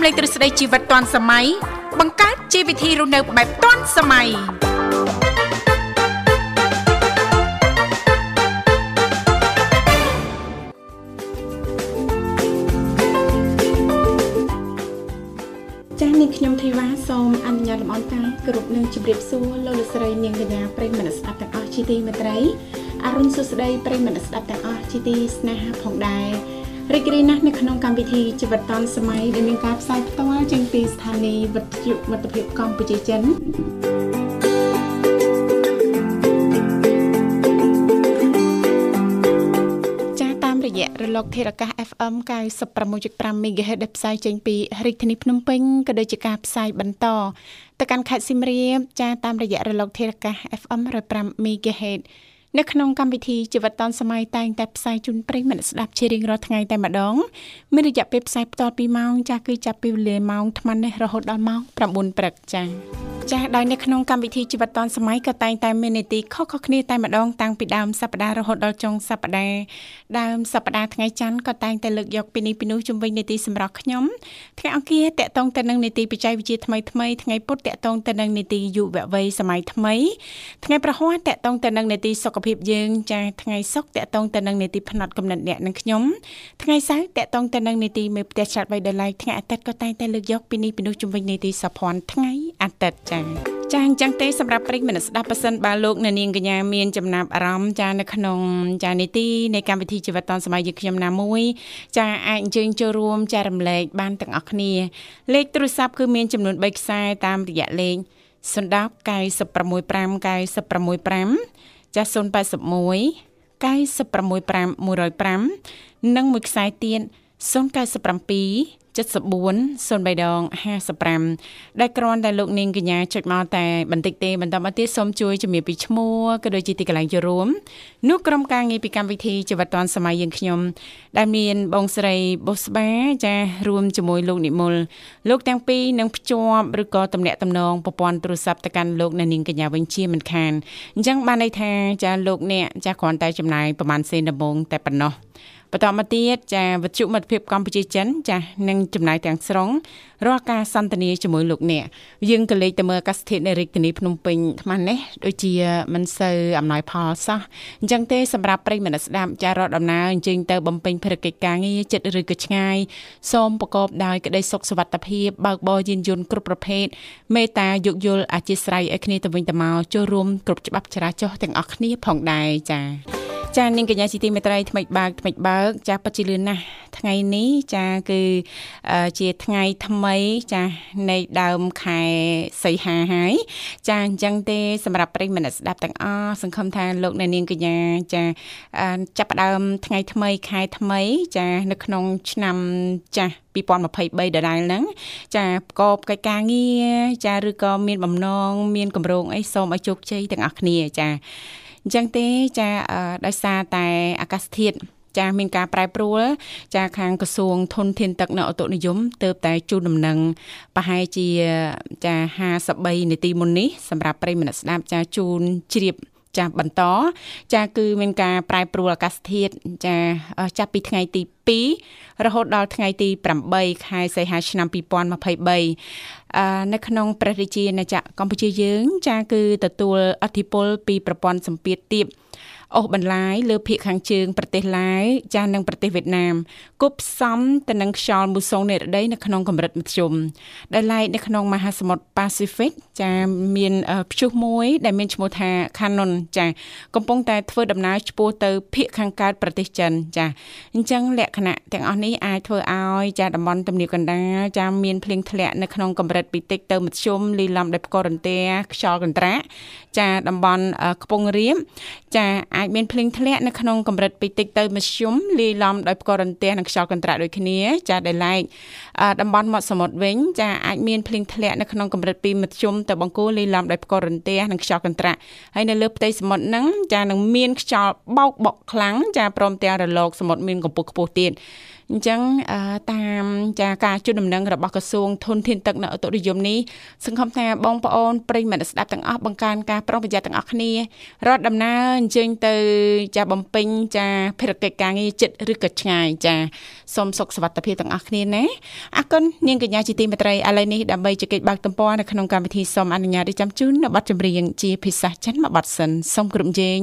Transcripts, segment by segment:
ំលែងទ្រឹស្ដីជីវិតទាន់សម័យបង្កើតជីវវិធីរស់នៅបែបទាន់សម័យចាស់នេះខ្ញុំធីវ៉ាសូមអនុញ្ញាតលំអរកាយគ្រប់នឹងជម្រាបសួរលោកលោកស្រីនាងកញ្ញាប្រិយមិត្តស្ដាប់ទាំងអស់ជាទីមេត្រីអរុនសុស្ដីប្រិយមិត្តស្ដាប់ទាំងអស់ជាទីស្នេហាផងដែរ រីករាយណាស់នៅក្នុងកម្មវិធីជីវិតឌុនសម័យដែលមានការផ្សាយផ្ទាល់ចេញពីស្ថានីយ៍វិទ្យុមិត្តភាពកម្ពុជាចិនរយៈរលកធារកាស FM 96.5 MHz ដែលផ្សាយចេញពីរាជធានីភ្នំពេញក៏ដូចជាការផ្សាយបន្តទៅកាន់ខេត្តសៀមរាបចាតាមរយៈរលកធារកាស FM 105 MHz នៅក្នុងកម្មវិធីជីវិតឌុនសម័យតែងតែផ្សាយជូនប្រិយមិត្តស្ដាប់ជារៀងរាល់ថ្ងៃតែម្ដងមានរយៈពេលផ្សាយបន្ត2ម៉ោងចាស់គឺចាប់ពីវេលាម៉ោង8:00នេះរហូតដល់ម៉ោង9:00ព្រឹកចា៎ ចាស់ដោយនៅក្នុងកម្មវិធីជីវិតឌុនសម័យក៏តែងតែមាននីតិខុសៗគ្នាតែម្ដងតាំងពីដើមសប្ដាហ៍រហូតដល់ចុងសប្ដាហ៍ដើមសប្ដាហ៍ថ្ងៃច័ន្ទក៏តែងតែលើកយកពីនេះពីនោះជំវិញនីតិសម្រាប់ខ្ញុំថ្ងៃអង្គារតកតងទៅនឹងនីតិបច្ចេកវិទ្យាថ្មីថ្មីថ្ងៃពុធតកតងទៅនឹងនីតិយុវវ័យសម័យថ្មីថ្ងៃប្រហ័សតកតងទៅនឹងនីតិសុខភាពយើងចាស់ថ្ងៃសុក្រតកតងទៅនឹងនីតិផ្នែកកំណត់អ្នកនិងខ្ញុំថ្ងៃសៅរ៍តកតងទៅនឹងនីតិមេផ្ទះចាត់បីដល់ឡៃថ្ងៃអាទិត្យក៏តែងតែលើកយកពីនេះពីនោះជំវិញនីតិសភ័ណ្ឌថ្ងៃអាទិត្យចា៎ចាអញ្ចឹងទេសម្រាប់ប្រិយមិត្តស្ដាប់ប៉ះសិនបើលោកអ្នកនាងកញ្ញាមានចំណាប់អារម្មណ៍ចានៅក្នុងចានីតិនៃកម្មវិធីជីវិតឌុនសម័យយើងខ្ញុំណាមួយចាអាចអញ្ជើញចូលរួមចែករំលែកបានទាំងអស់គ្នាលេខទូរស័ព្ទគឺមានចំនួន3ខ្សែតាមរយៈលេខ010 965 965ចា081 965 105និងមួយខ្សែទៀត097 74 03ដង55ដែលគ្រាន់តែលោកនាងកញ្ញាចុចមកតែបន្តិចទេបន្តមកទៀតសូមជួយជំរាបពីឈ្មោះក៏ដូចជាទីកន្លែងចូលរួមនោះក្រុមការងារពីកម្មវិធីជីវិតឌွန်សម័យយើងខ្ញុំដែលមានបងស្រីបុស្បាចារួមជាមួយលោកនិមលលោកទាំងពីរនឹងភ្ជាប់ឬក៏តំណាក់តំណងប្រព័ន្ធទូរស័ព្ទទៅកាន់លោកអ្នកនាងកញ្ញាវិញជាមិនខានអញ្ចឹងបានន័យថាចាលោកអ្នកចាគ្រាន់តែចំណាយប្រហែលសេនដំបងតែប៉ុណ្ណោះ បន្តមកទៀតចាវិទ្យុមិត្តភាពកម្ពុជាចិនចានឹងចំណាយទាំងស្រុងរាល់ការសន្ទនាជាមួយលោកអ្នកយើងក៏លេខទៅមើលអាកាសធាតុនៅរាជធានីភ្នំពេញថ្មនេះដូចជាមិនសូវអំណោយផលសោះអញ្ចឹងទេសម្រាប់ប្រិយមិត្តស្ដាប់ចារត់ដំណើរអញ្ជើញទៅបំពេញភារកិច្ចការងារចិត្តឬក៏ឆ្ងាយសូមប្រកបដោយក្តីសុខសុវត្ថិភាពបើកបរយានយន្តគ្រប់ប្រភេទមេត្តាយោគយល់អធិស្ឋានឲ្យគ្នាទៅវិញទៅមកចូលរួមគ្រប់ច្បាប់ចរាចរណ៍ទាំងអស់គ្នាផងដែរចា៎ ចានាងកញ្ញាជីទីមេត្រីថ្មិចបើកថ្មិចបើក ចាពិតជាលឿនណាស់ថ្ងៃនេះចាគឺជាថ្ងៃថ្មីចានៃដើមខែសីហាហើយចាអញ្ចឹងទេសម្រាប់ប្រិយមិត្តស្ដាប់ទាំងអស់សង្ឃឹមថាលោកអ្នកនាងកញ្ញាចាចាប់ផ្ដើមថ្ងៃថ្មីខែថ្មី ចានៅក្នុងឆ្នាំចាស់2023ដដែលហ្នឹងចាប្រកបកិច្ចការងារចាឬក៏មានបំណងមានកម្រងអីសូមឲ្យជោគជ័យទាំងអស់គ្នាចា អញ្ចឹងទេចាដោយសារតែអាកាសធាតុចាមានការប្រែប្រួលចាខាងក្រសួងធនធានទឹកនៅអតុនិយមទៅតែជូនដំណឹងប្រហែលជាចា53នាទីមុននេះសម្រាប់ប្រិយមិត្តស្ដាប់ចាជូនជ្រាប ចាបន្តចាគឺមានការប្រែប្រួលអាកាសធាតុចាចាប់ពីថ្ងៃទី2រហូតដល់ថ្ងៃទី8ខែសីហាឆ្នាំ2023នៅក្នុងព្រះរាជាណាចក្រកម្ពុជាយើង ចាគឺទទួលអធិបុលពីប្រព័ន្ធសម្ពាធទាប អូសបន្លាយលើភៀកខាងជើងប្រទេសឡាវចាស់និងប្រទេសវៀតណាមគប់ផ្សំទៅនឹងខ្យល់មូសុងនិរដីនៅក្នុងកម្រិតមធ្យមដែលឡែកនៅក្នុងមហាសមុទ្រ Pacific ចាមានព្យុះមួយដែលមានឈ្មោះថា Canon ចាកំពុងតែធ្វើដំណើរឆ្ពោះទៅភៀកខាងកើតប្រទេសចិនចាអញ្ចឹងលក្ខណៈទាំងអស់នេះអាចធ្វើឲ្យចាតំបន់ទំនាបកណ្ដាលចាមានភ្លៀងធ្លាក់នៅក្នុងកម្រិតពីតិចទៅមធ្យមលីលំដោយផ្គររន្ទះខ្យល់កន្ត្រាក់ចាតំបន់ខ្ពង់រាបចាអាចមានភ្លៀងធ្លាក់នៅក្នុងកម្រិតពីតិចទៅមធ្យមលាយឡំដោយផ្គររន្ទះនិងខ្យល់កន្ត្រាក់ដូចគ្នាចាដែលឡែកតំបន់មាត់សមុទ្រវិញចាអាចមានភ្លៀងធ្លាក់នៅក្នុងកម្រិតពីមធ្យមទៅបង្គោលលាយឡំដោយផ្គររន្ទះនិងខ្យល់កន្ត្រាក់ហើយនៅលើផ្ទៃសមុទ្រហ្នឹងចានឹងមានខ្យល់បោកបក់ខ្លាំងចាព្រមទាំងរលកសមុទ្រមានកម្ពស់ខ្ពស់ទៀត អអញ្ចឹងតាមចាការជូនដំណឹងរបស់ក្រសួងធនធានទឹកនៅឧតុនិយមនេះសង្ឃឹមថាបងប្អូនប្រិយមិត្តស្ដាប់ទាំងអស់បង្កើនការប្រុងប្រយ័ត្នទាំងអស់គ្នារត់ដំណើរអញ្ជើញទៅចាបំពេញចាភារកិច្ចការងារចិត្តឬក៏ឆ្ងាយចាសូមសុខសុវត្ថិភាពទាំងអស់គ្នាណាអរគុណនាងកញ្ញាជាទីមេត្រីឥឡូវនេះដើម្បីជែកបើកទំព័រនៅក្នុងកម្មវិធីសូមអនុញ្ញាតរៀបចំជូននៅប័ណ្ណចម្រៀងជាភាសាចិនមួយប័ណ្ណសិនសូមគ្រប់ជេង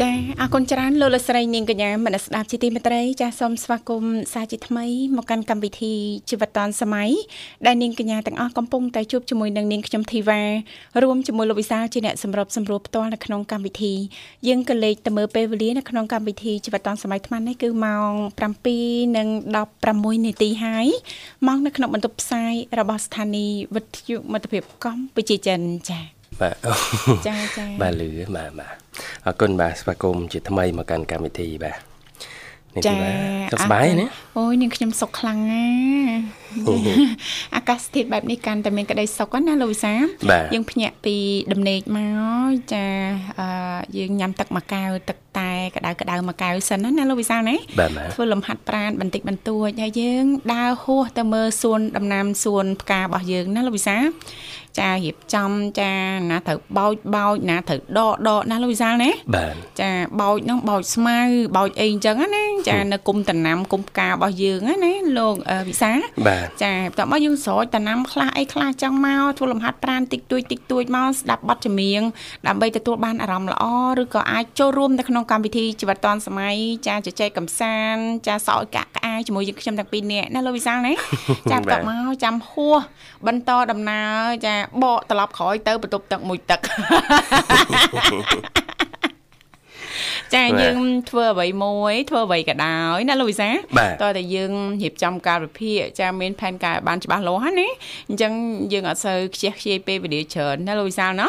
អរគុណច្រើនលោកលស្រីនាងកញ្ញាមនស្ដាប់ជាទីមេត្រី ចាសសូមស្វាគមន៍សាជាថ្មីមកកាន់កម្មវិធីជីវិតឌុនសម័យដែលនាងកញ្ញាទាំងអស់កំពុងតែជួបជាមួយនឹងនាងខ្ញុំធីវ៉ារួមជាមួយលោកវិសាលជាអ្នកសម្របសម្រួលផ្ទាល់នៅក្នុងកម្មវិធីយើងក៏លេខទៅមើលពេលវេលានៅក្នុងកម្មវិធីជីវិតឌុនសម័យថ្មនេះគឺម៉ោង7:16នាទីហើយម៉ោងនៅក្នុងបន្ទប់ផ្សាយរបស់ស្ថានីយ៍វិទ្យុមិត្តភាពកម្ពុជាចិនចា៎ បាទចាចាបាទលឺបាទបាទអរគុណបាទស្វាគមន៍ជាថ្មីមកកាន់កម្មវិធីបាទនេះចាសុខសប្បាយណាអូយនាងខ្ញុំសុខខ្លាំងណាអាកាសធាតុបែបនេះកាន់តែមានក្តីសុខណាលោកវិសាយើងភ្ញាក់ពីដំណេកមកចាអឺយើងញ៉ាំទឹកមួយកែវទឹកតែក្តៅក្តៅមួយកែវសិនណាលោកវិសាណាធ្វើលំហាត់ប្រាណបន្តិចបន្តួចហើយយើងដើរហួសទៅមើលសួនដំណាំសួនផ្ការបស់យើងណាលោកវិសា ចារៀបចំចាណាត្រូវបោចបោចណាត្រូវដកដកណាលោកវិសាលណាបាទចាបោចនោះបោចស្មៅបោចអីអញ្ចឹងណាចានៅគុំតំណាំគុំផ្ការបស់យើងណាលោកវិសាចាបន្ទាប់មកយើងស្រោចតំណាំខ្លះអីខ្លះចឹងមកធ្វើលំហាត់ប្រាណតិចតួចតិចតួចមកស្ដាប់បទចម្រៀងដើម្បីទទួលបានអារម្មណ៍ល្អឬក៏អាចចូលរួមនៅក្នុងកម្មវិធីជីវិតឌွန်សម័យចាជជែកកំសាន្តចាសោយកាក់ក្អាយជាមួយយើងខ្ញុំទាំងពីរនាក់ណាលោកវិសាលណាចាបន្ទាប់មកចាំហួសបន្តដំណើរចាបកត្រឡប់ក្រោយទៅបន្ទប់ទឹកមួយទឹកចាយើងធ្វើអ្វីមួយធ្វើអ្វីក៏ដោយណាលោកវិសាតើតែយើងរៀបចំកាលវិភាគចាមានផែនការបានច្បាស់លាស់ណាអញ្ចឹងយើងអត់សូវខ្ជះខ្ជាយពេលវេលាច្រើនណាលោកវិសាណា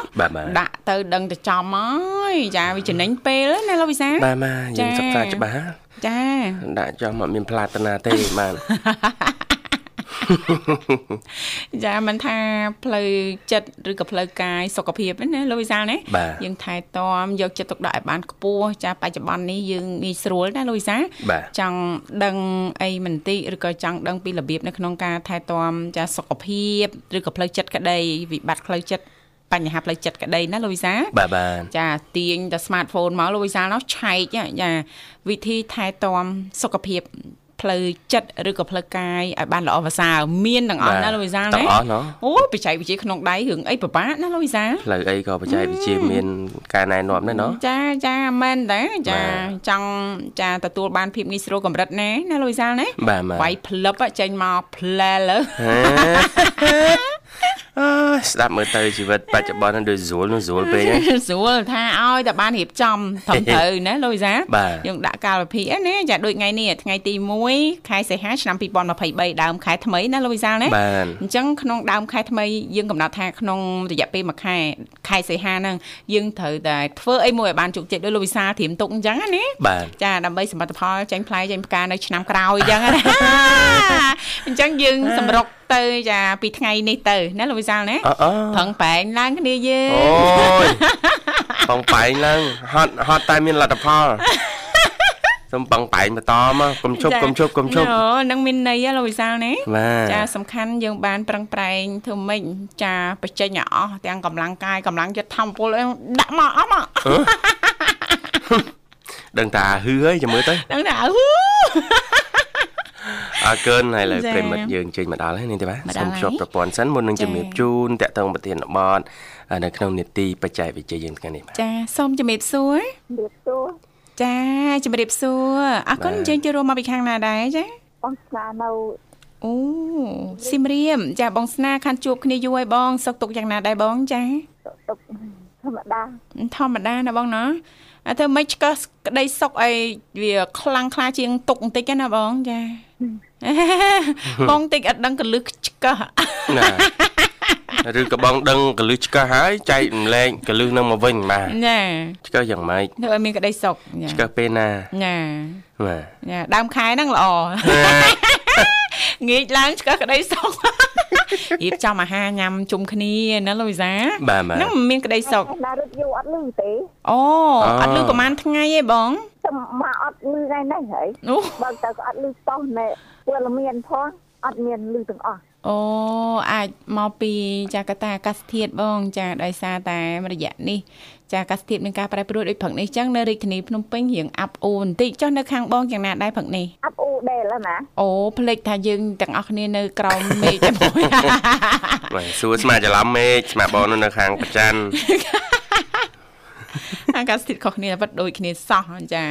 ដាក់ទៅដឹងទៅចំហើយចាវាចំណេញពេលណាលោកវិសាបាទបាទយើងសិក្សាច្បាស់ចាដាក់ចំអត់មានផ្លាតនាទេបាទ ចាមិនថាផ្លូវចិត្តឬក៏ផ្លូវកាយសុខភាពណាលោកវិសាលណាយើងថែទាំយកចិត្តទុកដាក់ឲ្យបានខ្ពស់ចាបច្ចុប្បន្ននេះយើងងាយស្រួលណាលោកវិសាលចង់ដឹងអីមិនតិឬក៏ចង់ដឹងពីរបៀបនៅក្នុងការថែទាំចាសុខភាពឬក៏ផ្លូវចិត្តក្តីវិបត្តិផ្លូវចិត្តបញ្ហាផ្លូវចិត្តក្តីណាលោកវិសាបាទបាទចាទាញតែ smartphone មកលោកវិសានោះឆែកចាវិធីថែទាំសុខភាព ផ្លូវចិត្តឬក៏ផ្លូវកាយឲ្យបានល្អប្រសើរមានទាំងអស់ណាលោកវិសាលណាទាំងអស់ណអូបច្ចេកវិទ្យាក្នុងដៃរឿងអីពិបាកណាលោកវិសាលផ្លូវអីក៏បច្ចេកវិទ្យាមានការណែនាំដែរណចាចាមែនតើចាចង់ចាទទួលបានភាពងាយស្រួលកម្រិតណាណាលោកវិសាលណាវាយផ្លឹបចេញមកផ្លែលើ អើស្ដាប់មើលទៅជីវិតបច្ចុប្បន្ននឹងដូចស្រួលនឹងស្រួលពេកស្រួលថាឲ្យតែបានរៀបចំត្រឹមត្រូវណាលូយសាយើងដាក់កាលវិភាគណាចាដូចថ្ងៃនេះថ្ងៃទី1ខែសីហាឆ្នាំ2023ដើមខែថ្មីណាលូយសាណាអញ្ចឹងក្នុងដើមខែថ្មីយើងកំណត់ថាក្នុងរយៈពេលមួយខែខែសីហាហ្នឹងយើងត្រូវតែធ្វើអីមួយឲ្យបានជោគជ័យដោយលូយសាត្រៀមទុកអញ្ចឹងណាចាដើម្បីសមិទ្ធផលចេញផ្លែចេញផ្កានៅឆ្នាំក្រោយអញ្ចឹងណាអញ្ចឹងយើងសម្រុកទៅចាពីថ្ងៃនេះទៅណាលោកវិសាលណាប្រឹងប្រែងឡើងគ្នាយើងអូយប្រឹងប្រែងឡើងហត់ហត់តែមានលទ្ធផលសូមបងបែងបន្តមកកុំជប់កុំជប់កុំជប់អូនឹងមានន័យលោកវិសាលណាចាសំខាន់យើងបានប្រឹងប្រែងធ្វើម៉េចចាបញ្ចេញឲ្យអស់ទាំងកម្លាំងកាយកម្លាំងចិត្តធម្មពលដាក់មកអស់មកដឹងតាហឺហើយចាំមើលទៅដឹងតាហឺ អរគុណហើយលើប្រិមិត្តយើងចេញមកដល់ហើយនេះទេបាទសូមជួបប្រព័ន្ធសិនមុននឹងជំរាបជូនតាក់ទងប្រធានបទនៅក្នុងនេតិបច្ចេកវិទ្យាយើងថ្ងៃនេះចាសូមជំរាបសួរជំរាបសួរចាជំរាបសួរអរគុណយើងចូលរួមមកពីខាងណាដែរចាបងស្នានៅអូស៊ីមរៀមចាបងស្នាខានជួបគ្នាយូរហើយបងសុកទុកយ៉ាងណាដែរបងចាទុកធម្មតាធម្មតាណាបងណាអាធ្វើមិនឆ្កឹះក្តីសុកអីវាខ្លាំងខ្លាជាងទុកបន្តិចណាបងចា បងតិចអត់ដឹងកលឹះឆ្កឹះណាឬក៏បងដឹងកលឹះឆ្កឹះហើយចែកម្លែកកលឹះនឹងមកវិញបាទណាឆ្កឹះយ៉ាងម៉េចធ្វើឲ្យមានក្តីសុកឆ្កឹះពេលណាណាបាទណាដើមខែហ្នឹងល្អងាកឡើងឆ្កឹះក្តីសុករៀបចំអាហារញ៉ាំជុំគ្នាណាលូវីសាបាទបាទហ្នឹងមិនមានក្តីសុខណារត់យូរអត់លឺទេអូអូអត់លឺប្រហែលថ្ងៃទេបងតែមកអត់លឺថ្ងៃនេះហើយអូបើទៅក៏អត់លឺតោះណែ ពលមានផងអត់មានលឺទាំងអស់អូអាចមកពីចាកតាអាកាសធាតុបង ចាដោយសារតែរយៈនេះចាអាកាសធាតុមានការប្រែប្រួលដូចព្រឹកនេះចឹងនៅរាជធានីភ្នំពេញរៀងអាប់អួរបន្តិចចុះនៅខាងបងយ៉ាងណាដែរព្រឹកនេះអាប់អ៊ូដែលណាអូភ្លេចថាយើងទាំងអស់គ្នានៅក្រោមមេឃតែមួយបាទសួរស្មាច្រឡំមេឃស្មាបងនោះនៅខាងប្រច័នអាកាសធាតុខុសគ្នាប៉ិតដូចគ្នាសោះចា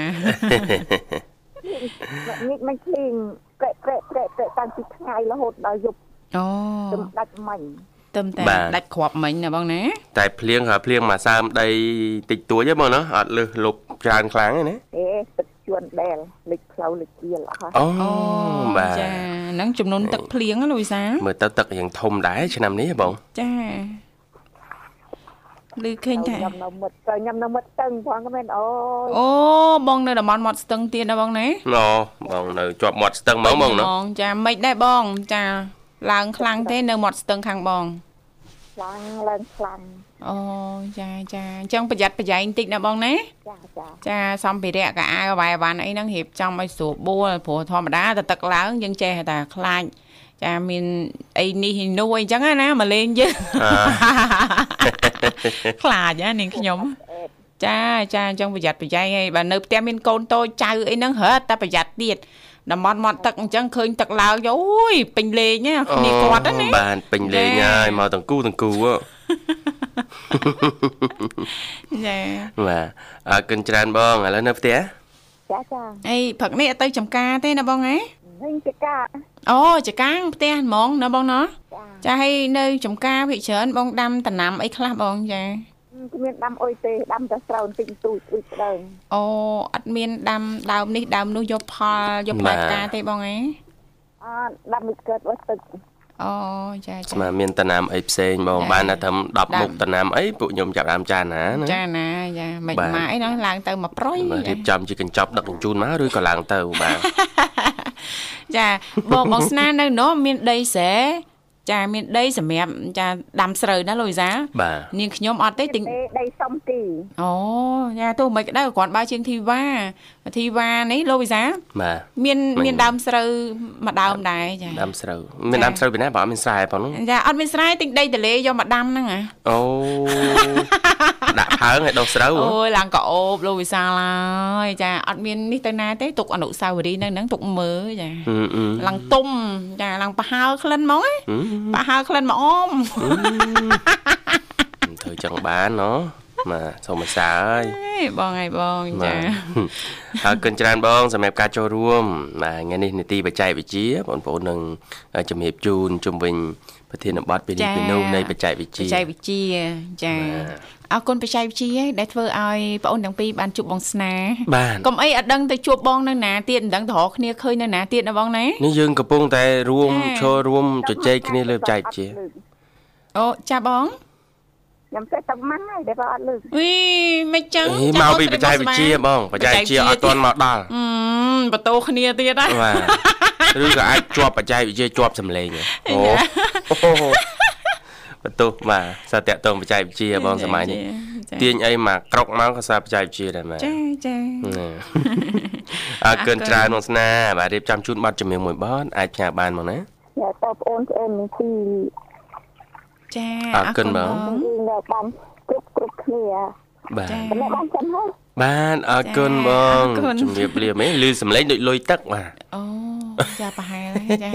នេះមិនឃ្លីង ប្រែប្រែប្រែប្រែតាំងពីថ្ងៃរហូតដល់យប់អូទំដាច់មិញទឹមតែដាច់គ្រាប់មិញណាបងណាតែភ្លៀងក៏ភ្លៀងមកសើមដីតិចតួចទេបងណាអត់លឹះលុបច្រើនខ្លាំងទេណាអេទឹកជួនដែលលិចផ្លូវលិចជាលអស់ហើយអូអូបាទចាហ្នឹងចំនួនទឹកភ្លៀងណាលូវីសាមើលទៅទឹករៀងធំដែរឆ្នាំនេះហ៎បងចា ឮឃើញថាញ៉ាំនៅមិត្តទៅញ៉ាំនៅមិត្តតឹងផងក៏មែនអូយអូបងនៅតំបន់មាត់ស្ទឹងទៀតណាបងណាអូបងនៅជាប់មាត់ស្ទឹងហ្មងបងណាចាមិនដែរបងចាឡើងខ្លាំងទេនៅមាត់ស្ទឹងខាងបងខ្លាំងឡើងខ្លាំងអូចាចាអញ្ចឹងប្រយ័ត្នប្រយែងតិចណាបងណាចាចាចាសម្ភារៈកាអាវវាយវ៉ាន់អីហ្នឹងរៀបចំឲ្យស្រួលបួលព្រោះធម្មតាតែទឹកឡើងយើងចេះតែខ្លាចចាមានអីនេះនោះអីចឹងណាមកលេងយើង ខ្លាចណានាងខ្ញុំអេតចាចាអញ្ចឹងប្រយ័ត្នប្រយែងហើយបើនៅផ្ទះមានកូនតូចចៅអីហ្នឹងរត់តែប្រយ័ត្នទៀតតំបន់មាត់ទឹកអញ្ចឹងឃើញទឹកឡើងអូយពេញលេងណាគ្នាគាត់ហ្នឹងណាបានពេញលេងហើយមកទាំងគូទាំងគូហ៎ចាបាទអរគុណច្រើនបងឥឡូវនៅផ្ទះចាចាអីព្រឹកនេះអត់ទៅចំការទេណាបងហ៎ វិញជាការអូចកាងផ្ទះហ្មងណាបងណាចាចាហើយនៅចំការភិកច្រើនបងដាំតំណាំអីខ្លះបងចាគ្មានដាំអុយទេដាំតែស្រូវបន្តិចបន្តួចអ៊ុយស្ដើងអូអត់មានដាំដើមនេះដើមនោះយកផលយកផ្លែផ្កាទេបងហ៎អត់ដាំមិនកើតវត្តទឹកអូចាចាស្មាមានតំណាំអីផ្សេងបងចាបានតែត្រឹមដាំ10មុខតំណាំអីពួកខ្ញុំចាប់ដើមចានណាណាចាណាចាមិនបាទម៉ាអីណាឡើងទៅមកប្រុយមករៀចាបចំជាកញ្ចប់ដឹកជញ្ជូនមកឬក៏ឡើងទៅបាទ ចាបងបងស្នានៅនោះមានដីស្រែចាមានដីសម្រាប់ចាដាំស្រូវណាលូយសាបាទនាងខ្ញុំអត់ទេទិញទេដីសំទីអូចាទោះមិនក្តៅគ្រាន់បើជាងធីវ៉ាធីវ៉ានេះលូយសាបាទមានមិនមានដើមស្រូវមួយដើមដែរចាដាំស្រូវមានដាំស្រូវពីណាបងអត់មានស្រែផងនោះចាអត់មានស្រែទិញដីទលេយកមកដាំហ្នឹងអាអូ ដាក់ផើងឲ្យដុះស្រូវហ៎អូយឡើងក៏អូបលោកវិសាលហើយចាអត់មាននេះទៅណាទេទុកអនុស្សាវរីយ៍នៅហ្នឹងទុកមើលចាអឺអឺឡើងទុំចាឡើងប្រហើរក្លិនហ្មងណាប្រហើរក្លិនមកអមធ្វើចឹងបានណោះបាទសូមអរសាហើយហេបងហើយបងចាអរគុណច្រើនបងសម្រាប់ការចូលរួមបាទថ្ងៃនេះនីតិបច្ចេកវិទ្យាបងប្អូននឹងជំរាបជូនជុំវិញប្រធានបទពីនេះពីនោះនៃបច្ចេកវិទ្បច្យាចេកវិទ្យាចា អរគុណបច្ចេកវិទ្យាដែលធ្វើឲ្យបងអូនទាំងពីរបានជួបបងស្នាបាទកុំអីអត់ដឹងទៅជួបបងនៅណាទៀតមិនដឹងទៅរកគ្នាឃើញនៅណាទៀតណាបងណានេះយើងកំពុងតែរួមចា៎ចូលរួមជជែកគ្នាលើបច្ចេកវិទ្យាអូចាបងខ្ញុំចេះតែម៉ាំងហើយដែលបើអត់លឺវីមិនចឹងអេមកពីបច្ចេកវិទ្យាបងបច្ចេកវិទ្យាអត់ទាន់មកដល់អឺបន្ទោគ្នាទៀតណាបាទឬក៏អាចជាប់បច្ចេកវិទ្យាជាប់សម្លេងហ៎អូ បន្ទោបាទសាតាក់តងបច្ចេកវិទ្យាបងសម័យនេះចាទាញអីមកក្រុកមកក៏សាបច្ចេកវិទ្យាដែរបាទចាចាណាអរគុណច្រើនមកស្នាបាទរៀបចំជូនប័ណ្ណជំនឿមួយប័ណ្ណអាចផ្ញើបានមកណាយ៉ាតបអូនប្អូននេះទីចាអរគុណបងយើងនៅបានគ្រប់គ្រប់គ្នាបាទចាតែបានចាំហើយបានអរគុណបងអរគុណជំរាបលាមែនលឺសំឡេងដូចលុយទឹកបាទអូចាប្រហែលហើយ ចា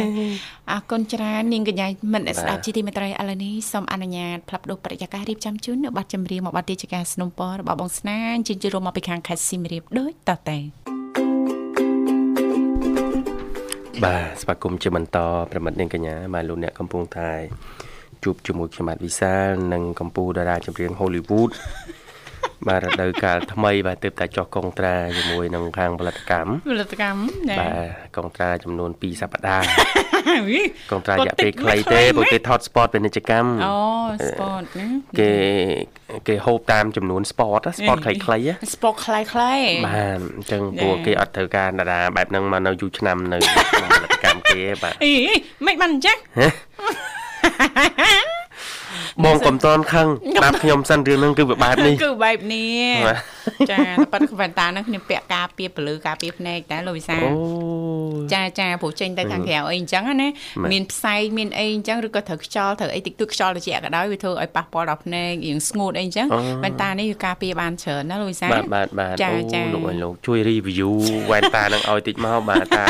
អរគុណច្រើននាងកញ្ញាមិនស្ដាប់ជីទីមេត្រីឥឡូវនេះសូមអនុញ្ញាតផ្លាប់ដោះបរិយាកាសរៀបចំជូននៅប័ណ្ណចម្រៀងមកប័ណ្ណទីជការสนុំពររបស់បងស្នាជិញ្ជរួមមកពីខាងខេត្តស িম រៀបដូចតទៅបាទស្វាគមន៍ជាបន្តប្រិមិត្តនាងកញ្ញាមកលោកអ្នកកំពុងតែជួបជាមួយខ្ញុំបាទវិសាលនិងកម្ពុជាតារាចម្រៀង Hollywood បាទរដូវកាលថ្មីបាទទើបតែចុះកុងត្រាជាមួយនឹងខាងផលិតកម្មផលិតកម្មចាបាទកុងត្រាចំនួន2សប្តាហ៍វីកុងត្រារយៈពេលខ្លីទេព្រោះគេថត spot ពាណិជ្ជកម្មអូ sport ណាគេគេហូបតាមចំនួន spot ណា spot ខ្លីៗណា sport ខ្លីៗបាទអញ្ចឹងចា៎ព្រោះគេអត់ត្រូវការតារាបែបហ្នឹងមកនៅយូរឆ្នាំនៅក្នុងផលិតកម្មគេបាទអីមិនបានអញ្ចឹង បងកុំតន់ខឹងស្ដាប់ខ្ញុំសិនរឿងហ្នឹងគឺវាបែបនេះគឺបែបនេះបាទចាតែប៉ាត់វ៉ែនតាហ្នឹងខ្ញុំពាក់ការពារពលឺការពារភ្នែកតែលោកវិសាអូចាចាព្រោះចេញទៅខាងក្រៅអីអញ្ចឹងណាបាទមានផ្សែងមានអីអញ្ចឹងឬក៏ត្រូវខ្យល់ត្រូវអីតិចតួចខ្យល់ត្រជាក់ក៏ដោយវាធ្វើឲ្យប៉ះពាល់ដល់ភ្នែករៀងស្ងួតអីអញ្ចឹងវ៉ែនតានេះវាការពារបានច្រើនណាលោកវិសាបាទបាទបាទចាអូចាលោកអើយលោកជួយ review វ៉ែនតានឹងឲ្យតិចមកបាទតា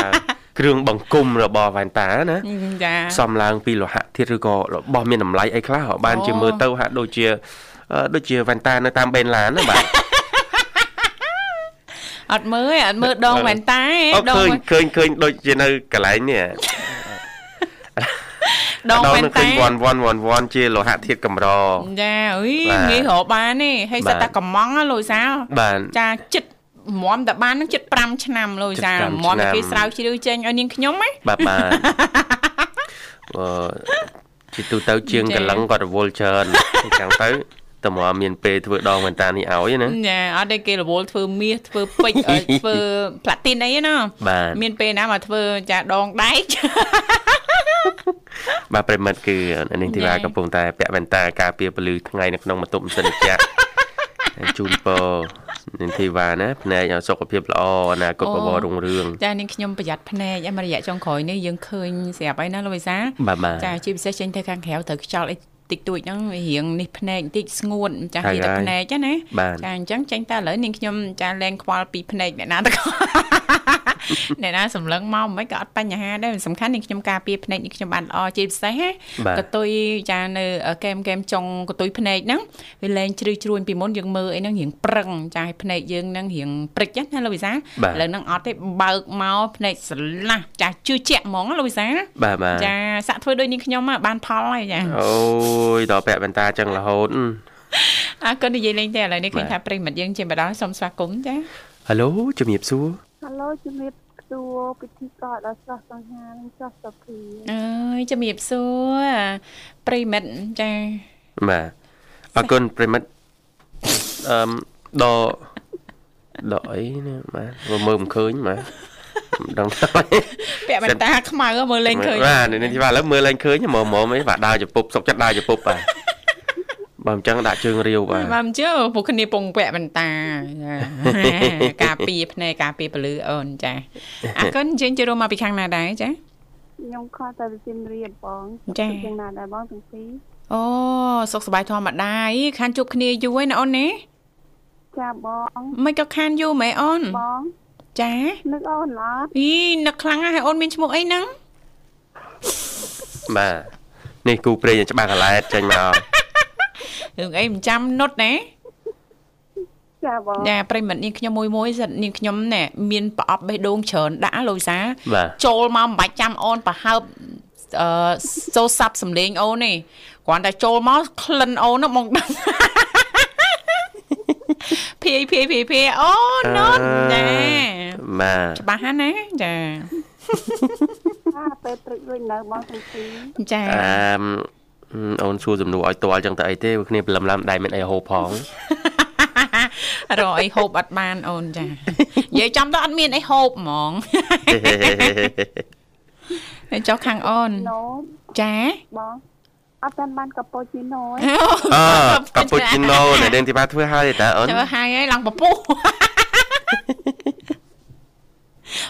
គ្រឿងបង្គំរបស់វ៉ែនតាណាចាសំឡើងពីលោហៈធាតុឬក៏របស់មានតម្លៃអីខ្លះបានអូជាមើលទៅហាក់ដូចជាអឺដូចជាវ៉ែនតានៅតាមបេនឡានណាបាទអត់មើលទេអត់មើលដងវ៉ែនតាអូទេដឃើងញឃើញឃើញដូចជានៅកន្លែងនេះដងវ៉ែននឹងឃើតាញវ៉ាន់វ៉ាន់វ៉ាន់វ៉ាន់ជាលោហៈធាតុកម្រចាអុយបាទងាយរកបានទេហើយបាទសិតតែកំងណាលោកវិសាបាទចាចិត្ត មមតែបាននឹងចិត្ត5ឆ្នាំលោកវិសាចិត្ត5មមតែឆ្នាំគេស្រាវជ្រាវចេញឲ្យនាងខ្ញុំហ៎បាទបាទអឺជាទូទៅជាងចាកលឹងគាត់រវល់ច្រើនអញ្ចឹងទៅតើមកមានពេលធ្វើដងវ៉ែនតានេះឲ្យណាចាអត់ទេគេរវល់ធ្វើមាសធ្វើពេជ្រឲ្យធ្វើផ្លាទីនអីណាបាទមានពេលណាមកធ្វើចាដងដែកបាទប្រិមិត្តគឺនាងធីវ៉ាចា៎កំពុងតែពាក់វ៉ែនតាការពារពលឺថ្ងៃនៅក្នុងបន្ទប់ម៉ាស៊ីនត្រជាក់ហើយជូនពរ នាងធីវ៉ាណាភ្នែកឲ្យសុខភាពល្អអនាគតបបររុងរឿងចានាងខ្ញុំប្រយ័ត្នភ្នែកឯមករយៈចុងក្រោយនេះយើងឃើញស្រាប់ហើយណាលោកវិសាបាទបាទចាជាពិសេសចេញទៅខាងក្រៅត្រូវខ្យល់អី តិចតួចហ្នឹងវារៀងនេះភ្នែកបន្តិចស្ងួតចាហើយនិយាយតែហើយភ្នែកណាបាទចាអញ្ចឹងចេញតែឥឡូវនាងខ្ញុំចាលែងខ្វល់ពីភ្នែកអ្នកណាទៅអ្នកណាសម្លឹងមកមិនក៏អត់បញ្ហាដែរសំខាន់នាងខ្ញុំការពារភ្នែកនាងខ្ញុំបានល្អជាពិសេសណាបាទកតុយចានៅកែមកែមចុងកតុយភ្នែកហ្នឹងវាលែងជ្រឺជ្រួញពីមុនយើងមើលអីហ្នឹងរៀងប្រឹងចាឲ្យភ្នែកយើងហ្នឹងរៀងព្រិចណាលោកវិសាបាទឥឡូវហ្នឹងអត់ទេបើកមកភ្នែកស្រឡះចាជឿជាក់ហ្មងណាលោកវិសាបាទបាទចាសាក់ធ្វើដូចនាងខ្ញុំហ្នឹងបានផលហើយចាអូយដល់ពាក់វ៉ែនតាចឹងរហូតអរគុណនិយាយលេងតែឥឡូវនេះឃើញបាទថាប្រិយមិត្តយើងជាម្ដងសូមស្វាគមន៍ចាហៅឡូជំរាបសួរហៅឡូជំរាបសួរពិធីករដល់ស្រស់សង្ហានិងស្រស់សុភីអើយជំរាបសួរប្រិយមិត្តចាបាទអរគុណប្រិមិត្តអឺមដល់ដល់អីណាបាទមើលមិនឃើញបាទ មិនដឹងទៅពាក់បន្តាខ្មៅមើលលេងឃើញបាទនេះធីវ៉ាឥឡូវមើលឡើងឃើញមើលមើលអីបាទដើរចពុបសុកចិត្តដើរចពុបបាទបើមិនចឹងដាក់ជើងរាវបាទបាទមិនជឿពួកគ្នាពងពាក់បន្តាចាការពារភ្នែកការពារពលឺអូនចាអរគុណយើងចូលរួមមកពីខាងណាដែរចាខ្ញុំខកតែវិជារៀនបងចា៎យ៉ាងណាដែរបងទាំងពីរអូសុខសប្បាយធម្មតាអីខានជួបគ្នាយូរហើយណាអូនណាចាបងមិនក៏ខានយូរមែនអូនបង ចានឹកអូនឡើយអីនឹកខ្លាំងណាស់ហើយអូនមានឈ្មោះអីហ្នឹងបាទនេះគូព្រេងច្បាស់កឡែតចេញមករឿងអីមិនចាំនុតណាចាបងចាប្រិមិត្តនាងខ្ញុំមួយមួយសិតនាងខ្ញុំណែមានប្រអប់បេះដូងច្រើនដាក់លោកវិសាបាទចូលមកមិនបាច់ចាំអូនប្រហើបអឺសូសាប់សំលេងអូនទេគ្រាន់តែចូលមកក្លិនអូនហ្នឹងមកដឹង ភាយភាយភាយភាយអូនុតចាបាទច្បាស់ហ្នឹងណាចាអាពេលព្រឹកវិញនៅបងទាំងពីរចាអឺមអូនសួរសំណួរឲ្យតល់ចឹងទៅអីទេព្រោះគ្នាព្រលឹមឡាំដៃមានអីហូបផងរកអីហូបអត់បានអូនចានិយាយចំទៅអត់មានអីហូបហ្មងហើយចុះខាងអូនណូចាបង អត់តាមបានកាប៉ូជីណូឯងអឺកាពូជីណូដែលនាងធីបាធ្វើហើយតើអូនធ្វើហើយហើយឡើងពពុះ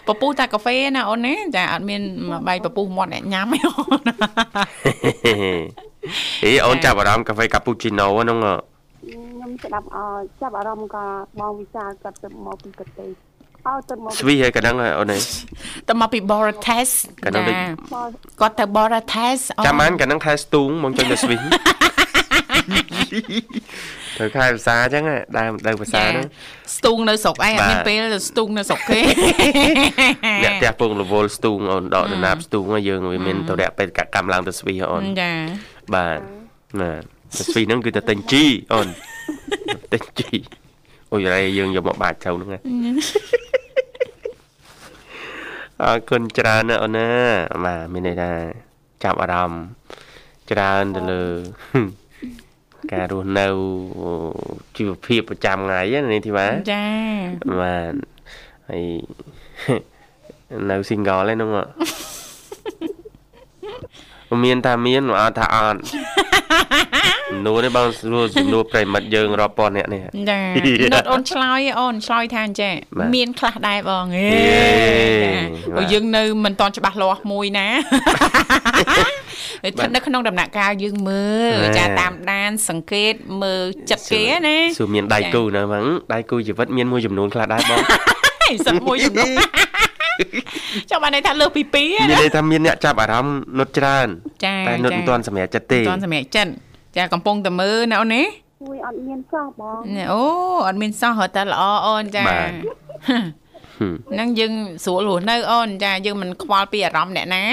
ពពុះតែកាហ្វេណាអូនណាចាអត់មានបាយពពុះមាត់អ្នកញ៉ាំទេអូនអីអូនចាប់អារម្មណ៍កាហ្វេកាពូជីណូហ្នឹងអខ្ញុំស្ដាប់អចាប់អារម្មណ៍ក៏បងវិសាលគាត់ទៅមកពីប្រទេសអោទៅមក ស្វីហើយកណ្ដឹងហើយអូនឯងទៅមកពី Borates កណ្ដឹងដូចបងគាត់ទៅ Borates អូនចាំបានកណ្ដឹងខែស្ទូងមកចុចទៅស្វីទៅខែភាសាអញ្ចឹងដែរដើរភាសាហ្នឹងស្ទូងនៅស្រុកឯងអត់មានបាទពេលទៅស្ទូងនៅស្រុកគេអ្នកផ្ទះពងរវល់ស្ទូងអូនដកដណាបស្ទូងហើយយើងវាមានទៅរយៈពេលកកម្មឡើងទៅស្វីហ៎អូនចាបាទបាទទៅស្វីហ្នឹងគឺទៅទិញជីអូនទិញជី អូយរ៉ៃយើងយកមកបាចទៅហ្នឹងណាអរគុណច្រើនណាស់អូនណាបាទមានន័យថាចាប់អារម្មណ៍ច្រើនទៅលើការរស់នៅជីវភាពប្រចាំថ្ងៃណានេះធីបាចាបាទហើយនៅ single ហ្នឹងអមានថាមានអត់ថាអត់ នួននេះបងសួរសំណួរប្រិមិត្តយើងរាប់ពាន់អ្នកនេះចាណត់អូនឆ្លើយអូនឆ្លើយថាអញ្ចេះបាទមានខ្លះដែរបងហេយេចាបាទព្រោះយើងនៅមិនតន់ច្បាស់លាស់មួយណាហើយស្ថិតនៅក្នុងដំណាក់កាលយើងមើលបាទចាតាមដាន សង្កេតមើលចិត្តគេណាសួរមានដៃគូនៅហ្នឹងដៃគូជីវិតមានមួយចំនួនខ្លះដែរបងហេសិតមួយចំនួនចាំបានន័យថាលើសពី2មានណាន័យថាមានអ្នកចាប់អារម្មណ៍នុតច្រើនចាតែនុតមិនទាន់សម្រាប់ចិត្តទេមិនទាន់សម្រេចចិត្ត ចាកំពុងតែមើលណាអូនណាជួយអត់មានសោះបងណែអូអត់មានសោះរត់តែល្អអូនចាបាទហឹមហ្នឹងយើងស្រួលរស់នៅអូនចាយើងមិនខ្វល់ពីអារម្មណ៍អ្នកណា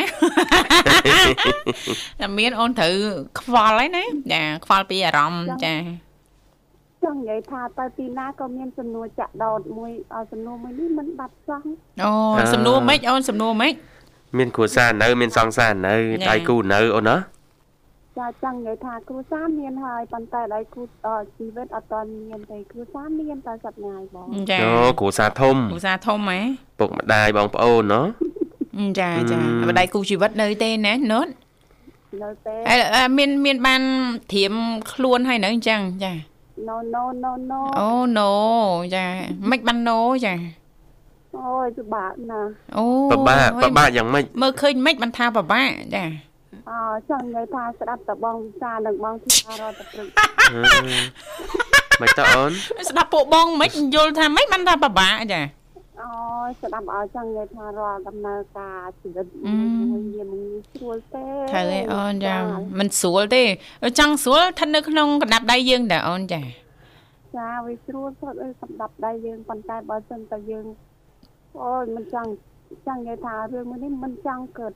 តែមានអូនត្រូវខ្វល់ហើយណាចាខ្វល់ពីអារម្មណ៍ចាចង់និយាយថាទៅទីណាក៏មានសំណួរចាក់ដោតមួយឲ្យសំណួរមួយនេះមិនបាត់សោះអូសំណួរម៉េចអូនសំណួរម៉េចមានគ្រួសារនៅ មានសង្សារនៅចាដៃគូនៅអូនណា ចាចង់និយាយថាគ្រូសាមានហើយប៉ុន្តែដៃគូអឺជីវិតអត់តមានទេគ្រូសាមានតែសប្ងាយបងចាអូគ្រួសារធំឧស្សាហ៍ធំហ៎ពុកម្ដាយបងប្អូនណូចាចាអឺបដៃគូជីវិតនៅទេណាណូតនៅទេអឺអឺមានមានបានត្រៀមខ្លួនហើយនៅអញ្ចឹងចា no no no no អូណូចាមិនបានណូចាអូយពិបាកណាស់អូបបាក់ហើបយបាក់យ៉ាងម៉េចមើលឃើញមិនបានថាបបាក់ចា អើចង់និយាយថាស្ដាប់តបងវិសានិងបងធីតារត់តែព្រឹកអឺមិនតើអូនស្ដាប់ពួកបងមិនយល់ថាមិនបានថាបបាក់ចាអូយស្ដាប់ឲ្យចង់និយាយថារាល់ដំណើរការជីវិតអឺមួយមានមិនងាយស្រួលទេត្រូវឯអូនចាមិនស្រួលទេចង់ស្រួលស្ថិតនៅក្នុងកណ្ដាប់ដៃយើងតែអូនចាចាវាស្រួលសុទ្ធអីសម្រាប់ដៃយើងប៉ុន្តែបើសិនតែយើងអូយមិនចង់ចង់និយាយថារឿងមួយនេះមិនចង់កើត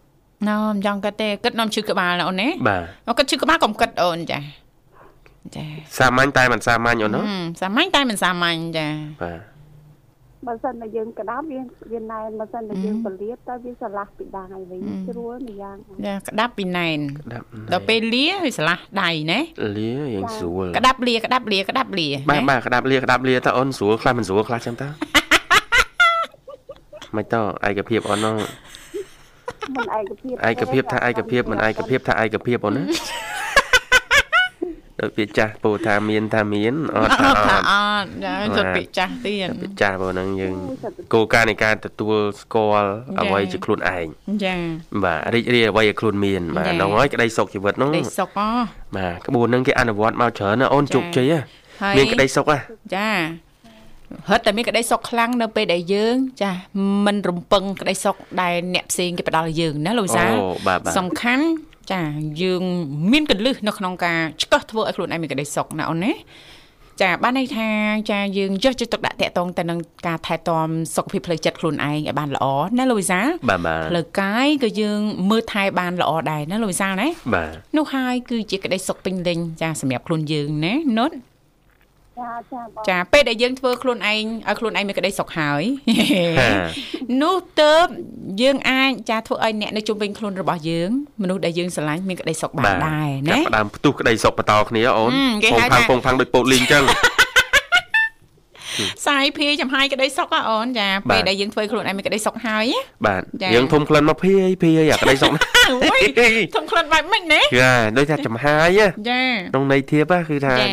ណោមចង់គិតទេគិតនាំឈឺក្បាលណាអូនណាបាទអូគិតឈឺក្បាលកុំគិតអូនចាចាសាមញ្ញតែមិនសាមញ្ញអូនណាហឹមសាមញ្ញតែមិនសាមញ្ញចាបាទបើសិនតែយើងក្តាប់វាវាណែនបើសិនតែយើងពលាតទៅវាឆ្លាស់ពីដៃវិញស្រួលម្យ៉ាងចាក្តាប់ពីណែនក្តាប់ដល់ពេលលាវាឆ្លាស់ដៃណាលាយ៉ាងស្រួលក្តាប់លាក្តាប់លាក្តាប់លាបាទណាបាទក្តាប់លាក្តាប់លាតើអូនស្រួលខ្លះមិនស្រួលខ្លះចឹងតើមិនតើឯកភាពអូននោះ មិនឯកភាពឯកភាពថាឯកភាពមិនឯកភាពថាឯកភាពអូនណាដូចពាក្យចាស់ពោលថាមានថាមានអត់អថាត់អថាត់អត់ចាជត់ពាក្យចាស់ទៀតពាក្យចាស់បងហ្នឹងយើងអូយសិតតែគោលការណ៍នៃការទទួលស្គាល់ចា៎អ្វីជាខ្លួនឯងចាបាទរីករាយអ្វីឲ្យខ្លួនមានបាទចា៎ហ្នឹងហើយក្តីសុខជីវិតហ្នឹងដេកសុកអបាទក្បួនហ្នឹងគេអនុវត្តមកច្រើនណាអូនចា៎ជោគជ័យហ៎ហើយមានក្តីសុខហ៎ចា ហិតតែមានក្តីសុខខ្លាំងនៅពេលដែលយើង ចាមិនរំពឹងក្តីសុខដែលអ្នកផ្សេងគេផ្ដល់ឲ្យយើងណាលោកវិសាលអូបាទបាទសំខាន់ចាយើងមានកលឹះនៅក្នុងការឆ្កឹះធ្វើឲ្យខ្លួនឯងមានក្តីសុខណាអូនណាចាបានន័យថាចាយើងយកចិត្តទុកដាក់តាក់ទងទៅនឹងការថែទាំសុខភាពផ្លូវចិត្តខ្លួនឯងឲ្យបានល្អណាលោកវិសាលបាទបាទផ្លូវកាយក៏យើងមើលថែបានល្អដែរណាលោកវិសាលណាបាទនោះហើយគឺជាក្តីសុខពេញលេញចាសម្រាប់ខ្លួនយើងណានុត ចាចាបងចាពេលដែលយើងធ្វើខ្លួនឯងឲ្យខ្លួនឯងមានក្តីសុខហើយហានោះទៅយើងអាចចាធ្វើឲ្យអ្នកនៅជុំវិញខ្លួនរបស់យើងមនុស្សដែលយើងស្រឡាញ់មានក្តីសុខបានដែរចាណាក់ផ្ដើមផ្ទុះក្តីសុខបន្តគ្នាអូនហឹមគេពងហៅផាំងថាពងផាំងដូចពោតលីងចឹង សាយភាយចំហាយក្តីសុខហ៎អូនចាបាទពេលដែលយើងធ្វើខ្លួនឯងមានក្តីសុខហើយណាបាទចា៎យើងធំក្លិនមកភាយភាយអាក្តីសុខណាអូយធំក្លិនបែបម៉េចណាចាដូចថាចំហាយណាចាក្នុងន័យធៀបណាគឺថាចា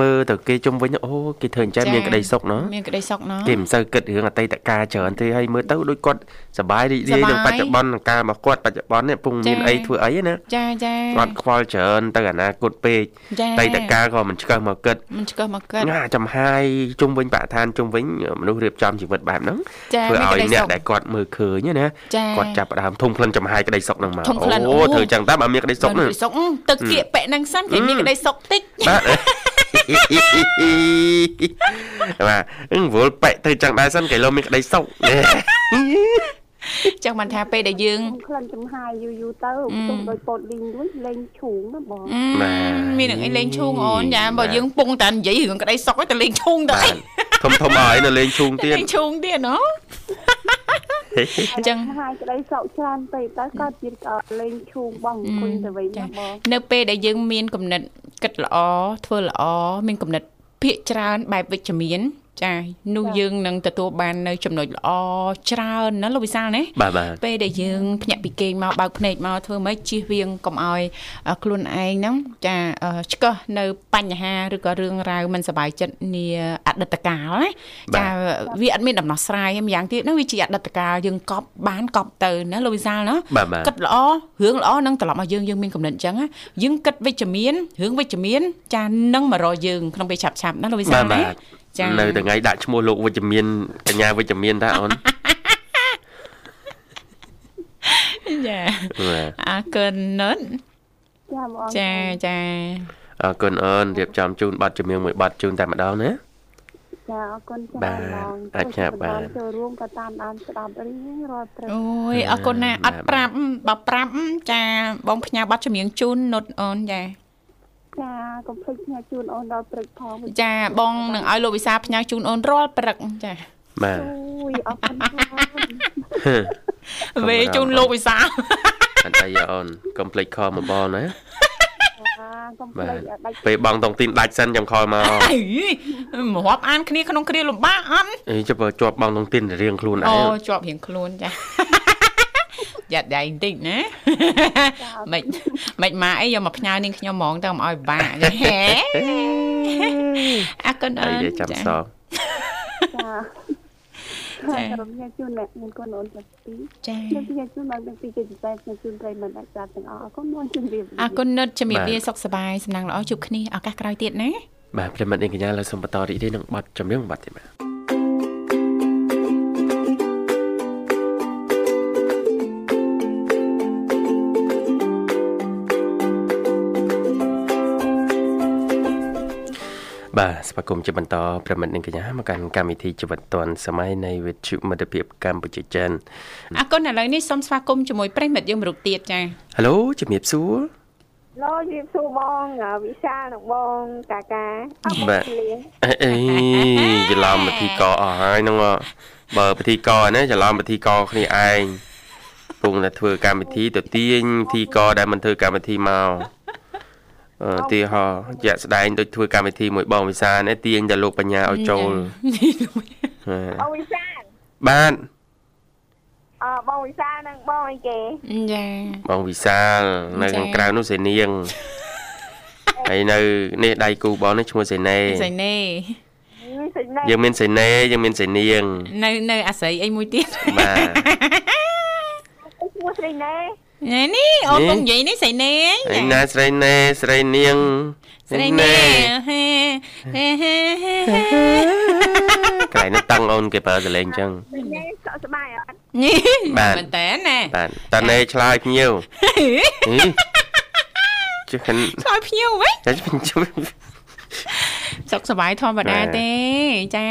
មើលទៅគេជុំវិញអូគេធ្វើអញ្ចឹងចា៎មានក្តីសុខណោះមានក្តីសុខណោះគេមិនសូវគិតរឿងអតីតកាលច្រើនទេហើយមើលទៅដូចគាត់សប្បាយរីករាយសប្បាយនឹងបច្ចុប្បន្ននឹងការរបស់គាត់បច្ចុប្បន្ននេះពុំមានចា៎អីធ្វើអីណាចាចាគាត់ខ្វល់ច្រើនទៅអនាគតពេកចាអតីតកាលក៏មិនឆ្កឹះមកគិតមិនឆ្កឹះមកកើតណាចំហាយជុំវិញបរិស្ថានជុំវិញមនុស្សរៀបចំជីវិតបែបហ្នឹងចាធ្វើមានឲ្យក្តីអ្នកសុខដែលគាត់មើលឃើញណាចាគាត់ចាប់ផ្ដើមធំក្លិនចំហាយក្តីសុខហ្នឹងមកធំក្លិនអូអូធ្វើអញ្ចឹងតើបើមានក្តីសុខមានហ្នឹងក្តីសុខអឺទឹកគៀកពាក់នឹងសិនគេមានក្តីសុខតិចបាទបាទអឹងវល់បែកទៅចឹងដែរសិនគេលោមានក្តីសុខចឹងបានថាពេលដែលយើងខ្ញុំក្លិនចំហាយយូរយូរទៅអឺទុំដោយពោតលីងរួចលេងឈូងណាបងអឺបាទមាននឹងអីលេងឈូងអូនចាបាបើទយើងពងតែនិយាយរឿងក្តីសុខឲ្យតែលេងឈូងទៅបាអីទ ធំធំឲ្យនៅលេងឈូងទៀតលេងឈូងទៀតណូចឹងចំហាយក្តីសោកច្រើនពេកទៅក៏ជាលេងឈូងបងអង្គុយទៅវិញចាណាបងនៅពេលដែលយើងមានគំនិតគិតល្អធ្វើល្អមានគំនិតភាកច្រើនបែបវិជ្ជមាន ចានោះយើងនឹងទទួលបាននៅចំណុចល្អច្រើនណាលោកវិសាលណាបាទបាទពេលដែលយើងភ្ញាក់ពីគេងមកបើកភ្នែកមកធ្វើម៉េចជៀសវាងកុំឲ្យអ่าខ្លួនឯងហ្នឹងចាអឺឆ្កឹះនៅបញ្ហាឬក៏រឿងរ៉ាវមិនសប្បាយចិត្តនាអតីតកាលណាចាវាអត់មានដំណោះស្រាយទេម្យ៉ាងទៀតហ្នឹងវាជាអតីតកាលយើងកប់បានកប់ទៅណាលោកវិសាលណាបាទបាទគិតល្អរឿងល្អនឹងត្រឡប់មកយើងយើងមានកំណត់អញ្ចឹងណាយើងគិតវិជ្ជមានរឿងវិជ្ជមានចានឹងមករកយើងក្នុងពេលឆាប់ឆាប់ៗណាលោកវិសាបាលទណាបាទចា នៅថ្ងៃដាក់ឈ្មោះលោកវិជ្ជមានកញ្ញាវិជ្ជមានតាអូនចាបាទអរគុណនុនចាបងចាចាអរគុណអូនរៀបចំជូនប័ណ្ណជំនឿមួយប័ណ្ណជូនតែម្ដងណាចាអរគុណចាបាទបងអាចឆាប់បាទចូលរួមក៏តាមដានស្ដាប់រៀងរាល់ព្រឹកអូយអរគុណណាស់អត់ប្រាប់បើប្រាប់ចាបងផ្ញើប័ណ្ណចម្រៀងជូននុតអូនចា ចាកុំភ្លេចផ្ញើជូនអូនដល់ព្រឹកផងចាបងនឹងឲ្យលោកវិសាផ្ញើជូនអូនរាល់ព្រឹកចាបាទអូយអរគុណបងវេជូនលោកវិសាអត់អីទេអូនកុំភ្លេចខលមកបងណាចាកុំភ្បាលេទចដាច់ពេលបងតុងទីនដាច់សិនចាំខលមកអីមករាប់អានគ្នាក្នុងគ្រាលំបាកអត់អីចុះបើជាប់បងតុងទីនរៀងខ្លួនឯអូងជាប់រៀងខ្លួនចា យ៉ាត់ដៃបន្តិចណាមិនមិនមកអីយកមកផ្ញើនាងខ្ញុំហ្មងទៅមកឲ្យពិបាកចាហេអរគុណអូអីនទេចាំសងចាចារំញ៉ាជូនអ្នកមានកូនអូនទាំងពីរចាខ្ញុំញ៉ាជូនដល់ទាំងពីរជាពិសេសខ្ញុំជូនប្រិយមិត្តអ្នកស្ដាប់ទាំងអស់អរគុណមកជម្រាបលាអរគុណនុតជំរាបលាសុខសប្បាយសំណាងល្អជួបគ្នាឱកាសក្រោយទៀតណាបាទប្រិមិត្តនាងកញ្ញាលើសូមបន្តរីករាយនឹងប័ណ្ណចម្រៀងប័ណ្ណទៀតបាទ បាទស្វាគមន៍ជាបន្តប្រិមិត្តនាងកញ្ញាមកកាន់កម្មវិធីជីវិតឌွန်សម័យនៃវិទ្យុមិត្តភាពកម្ពុជាចិនអរគុណឥឡូវនេះសូមស្វាគមន៍ជាមួយប្រិយមិត្តយើងមរុកទៀតចាហៅឡូជំរាបសួរឡូជម្រាបសួរបងវិសាលនិងបងកាកាអរគុណបាទលាអេអេច្រឡំពិធីកអស់ហើយហ្នឹងហ៎បើពិធីកណាច្រឡំពិធីកគ្នាឯងពងតែធ្វើកម្មវិធីទៅទាញពិធីកដែលមិនធ្វើកម្មវិធីមកអឺ ទីហោជាក់ស្ដែងដូចធ្វើកម្មវិធីមួយបងវិសានេះទាញតែលោកបញ្ញាឲ្យចូលហេបងវិសាលបាទអឺបងវិសាលនិងបងអីគេចាបងវិសាលនៅខាងក្រៅនោះសេនាងហើយនៅនេះដៃគូបងនេះឈ្មោះសេណេសៃណេសេចក្ដីយើងមានសេណេយើងមានសេនាង នៅនៅអាស្រ័យអីមួយទៀតបាទឈ្មោះស្រីណែ ណែនេះអូននេះកំនិយាយនេះសៃណេឯណាស្រីណេស្រីនាងស្រីណែហេហេហេហេកន្លែងនេះតឹងអូនគេប្រើសលេងអញ្ចឹងស្រីណែសុខសប្បាយអត់នេះបាទមែនតើណែបាទតាណេឆ្លើយភ្ញៀវហីជិះខាងឆ្លើយភ្ញៀវវិញចាជិះជិះសុខសប្បាយធម្មតាទេចា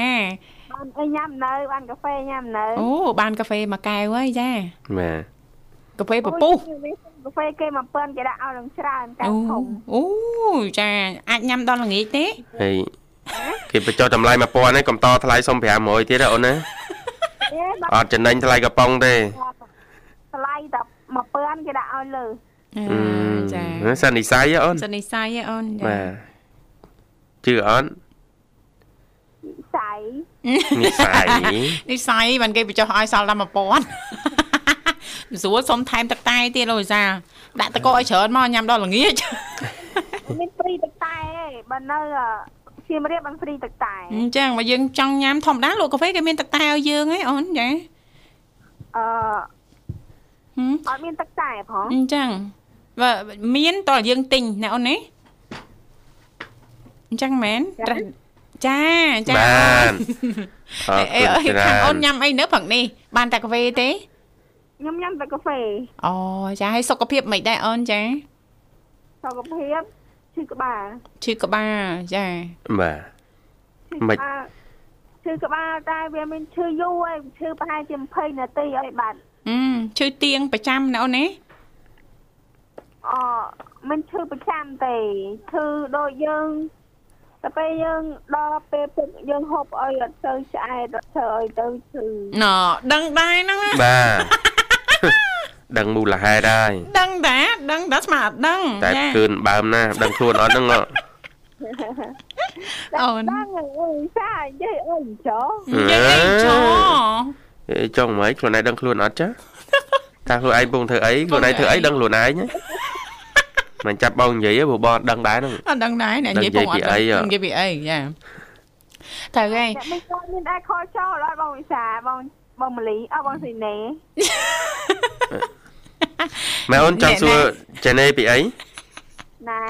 បានអីញ៉ាំនៅបានកាហ្វេញ៉ាំនៅអូបានកាហ្វេមួយកែវហើយចាបាទ កាហ្វេពពុះកាហ្វេគេមកពើនគេដាក់ឲ្យនឹងច្រើនកែអូធំអូចាអាចញ៉ាំដល់ល្ងាចទេហើយគេបញ្ចុះតម្លៃ1000ហ្នឹងកំតថ្លៃសុំ500ទៀតណាអូនណាអេបាអត់ចំណេញថ្លៃកំប៉ុងទេថ្លៃតែមកពើនគេដាក់ឲ្យលើអឺអឺចាសិននិស័យហ៎អូនសិននិស័យហ៎អូនចាបាទជឿអត់ស្អីនិស័យនិស័យបានគេបញ្ចុះឲ្យសល់ដល់1000 ស្រួលសុំថែមទឹកតែទៀតលោកវិសាដាក់តកឲ្យច្រើនមកញ៉ាំដល់ល្ងាចមានហ្វ្រីទឹកតែឯងបើនៅសៀមរាបបានហ្វ្រីទឹកតែអញ្ចឹងបើយើងចង់ញ៉ាំធម្មតាលោកកាហ្វេគេមានទឹកតែឲ្យយើងហ៎អូនចាអឺហឹមអត់មានទឹកតែផងអញ្ចឹងបើមានតើយើងទិញណាអូនណាអញ្ចឹងមែនត្រាស់ចាចាបាទអអរេអេគុណអេច្រើនខាងអូនញ៉ាំអីនៅព្រឹកនេះបានតែកាហ្វេទេ ខ្ញុំញ៉ាំតែកាហ្វេអូចាឲ្យសុខភាពមិនដែរអូនចាសុខភាពឈឺក្បាលឈឺក្បាលចាបាទឈឺមិនក្បាលឈឺក្បាលតែវាមានឈឺយូរឯងឈឺប្រហែលជា20នាទីឲ្យបាត់អឺឈឺទៀងប្រចាំណាអូនណាអមិនឈឺប្រចាំទេឈឺដូចយើងតែពេលយើងដល់ពេលពុកយើងហូបអីអត់ទៅឆ្អែតអត់ធ្វើអីទៅឈឺណ៎ដឹងដែរហ្នឹងណាបាទ ដឹងមូលហេតុហើយដឹងតាដឹងតាស្មាអត់ដឹងតែចាគឿនបើមណាដឹងខ្លួនអត់ហ្នឹងហ៎អូនដឹងអើយសានិយាយអើយចុះនិយាយអីចោអេចង់មិនខ្លួនឯងដឹងខ្លួនអត់ចាថាខ្លួនឯងពងធ្វើអីខ្លួនឯងធ្វើអីដឹងខ្លួនឯងណាមិនចាប់បងនិយាយទេព្រោះបងអត់ដឹងដែរហ្នឹងអត់ដឹងដែរអ្នកដឹងនិយាយពងអត់និយាយពីអីហ៎និយាយពីអីចាត្រូវហើយអ្នកមិនគាត់មានដែរខលចោលអត់បងវិសាបង បងមលីអត់បងស៊ីណេម៉ែអូនចង់សួរចេណេពីអីណែ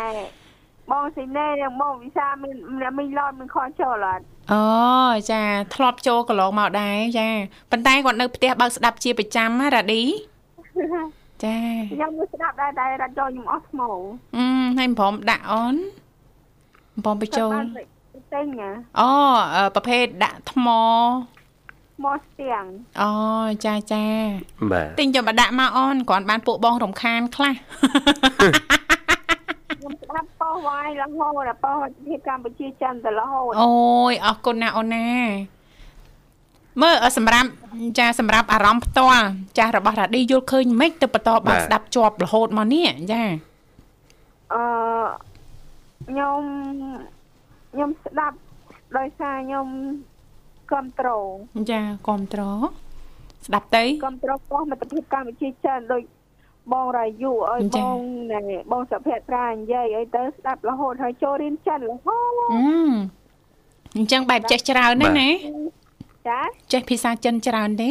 បងស៊ីណេនឹងបងវិសាមានអ្នកមិនឡនមានខលចោលអត់អូចាធ្លាប់ចូលកន្លងមកដែរចាប៉ុន្តែគាត់នៅផ្ទះបើកស្ដាប់ជាប្រចាំណារ៉ាឌីចាខ្ញុំមិនស្ដាប់ដែរតែរត់ចូលខ្ញុំអស់ស្មោអឺហើយមិនព្រមដាក់អូនមិនព្រមបញ្ចូលទិញណាអូអឺប្រភេទដាក់ថ្ម មកស្ទៀងអូចាចាបាទទិញយកមកដាក់មកអូនគ្រាន់បានពួកបងរំខានខ្លះខ្ញុំស្ដាប់ប៉ោះវាយរហូតដល់ប៉ោះភាពកម្ពុជាចិនទៅរហូតអូយអរគុណណាអូនណាមើលអឺសម្រាប់ចាសម្រាប់អារម្មណ៍ផ្ទាល់ចាស់របស់រ៉ាឌីយល់ឃើញមិនទៅបន្តបើកស្ដាប់ជាប់រហូតមកនេះចាអឺខ្ញុំខ្ញុំស្ដាប់ដោយសារខ្ញុំ គ្រប់ត្រូលចាគ្រប់ត្រស្ដាប់ទៅគ្រប់ត្រូលប៉ោះមិត្តភាពកម្ពុជាចិនដូចបងរាយុឲ្យចា៎បងណែបងសុភ័ត្រានិយាយឲ្យទៅស្ដាប់រហូតហើយចូលរៀនចិនរហូតអឺអញ្ចឹងបែបចេះច្រើនណាស់ណាចាចេះភាសាចិនច្រើនទេ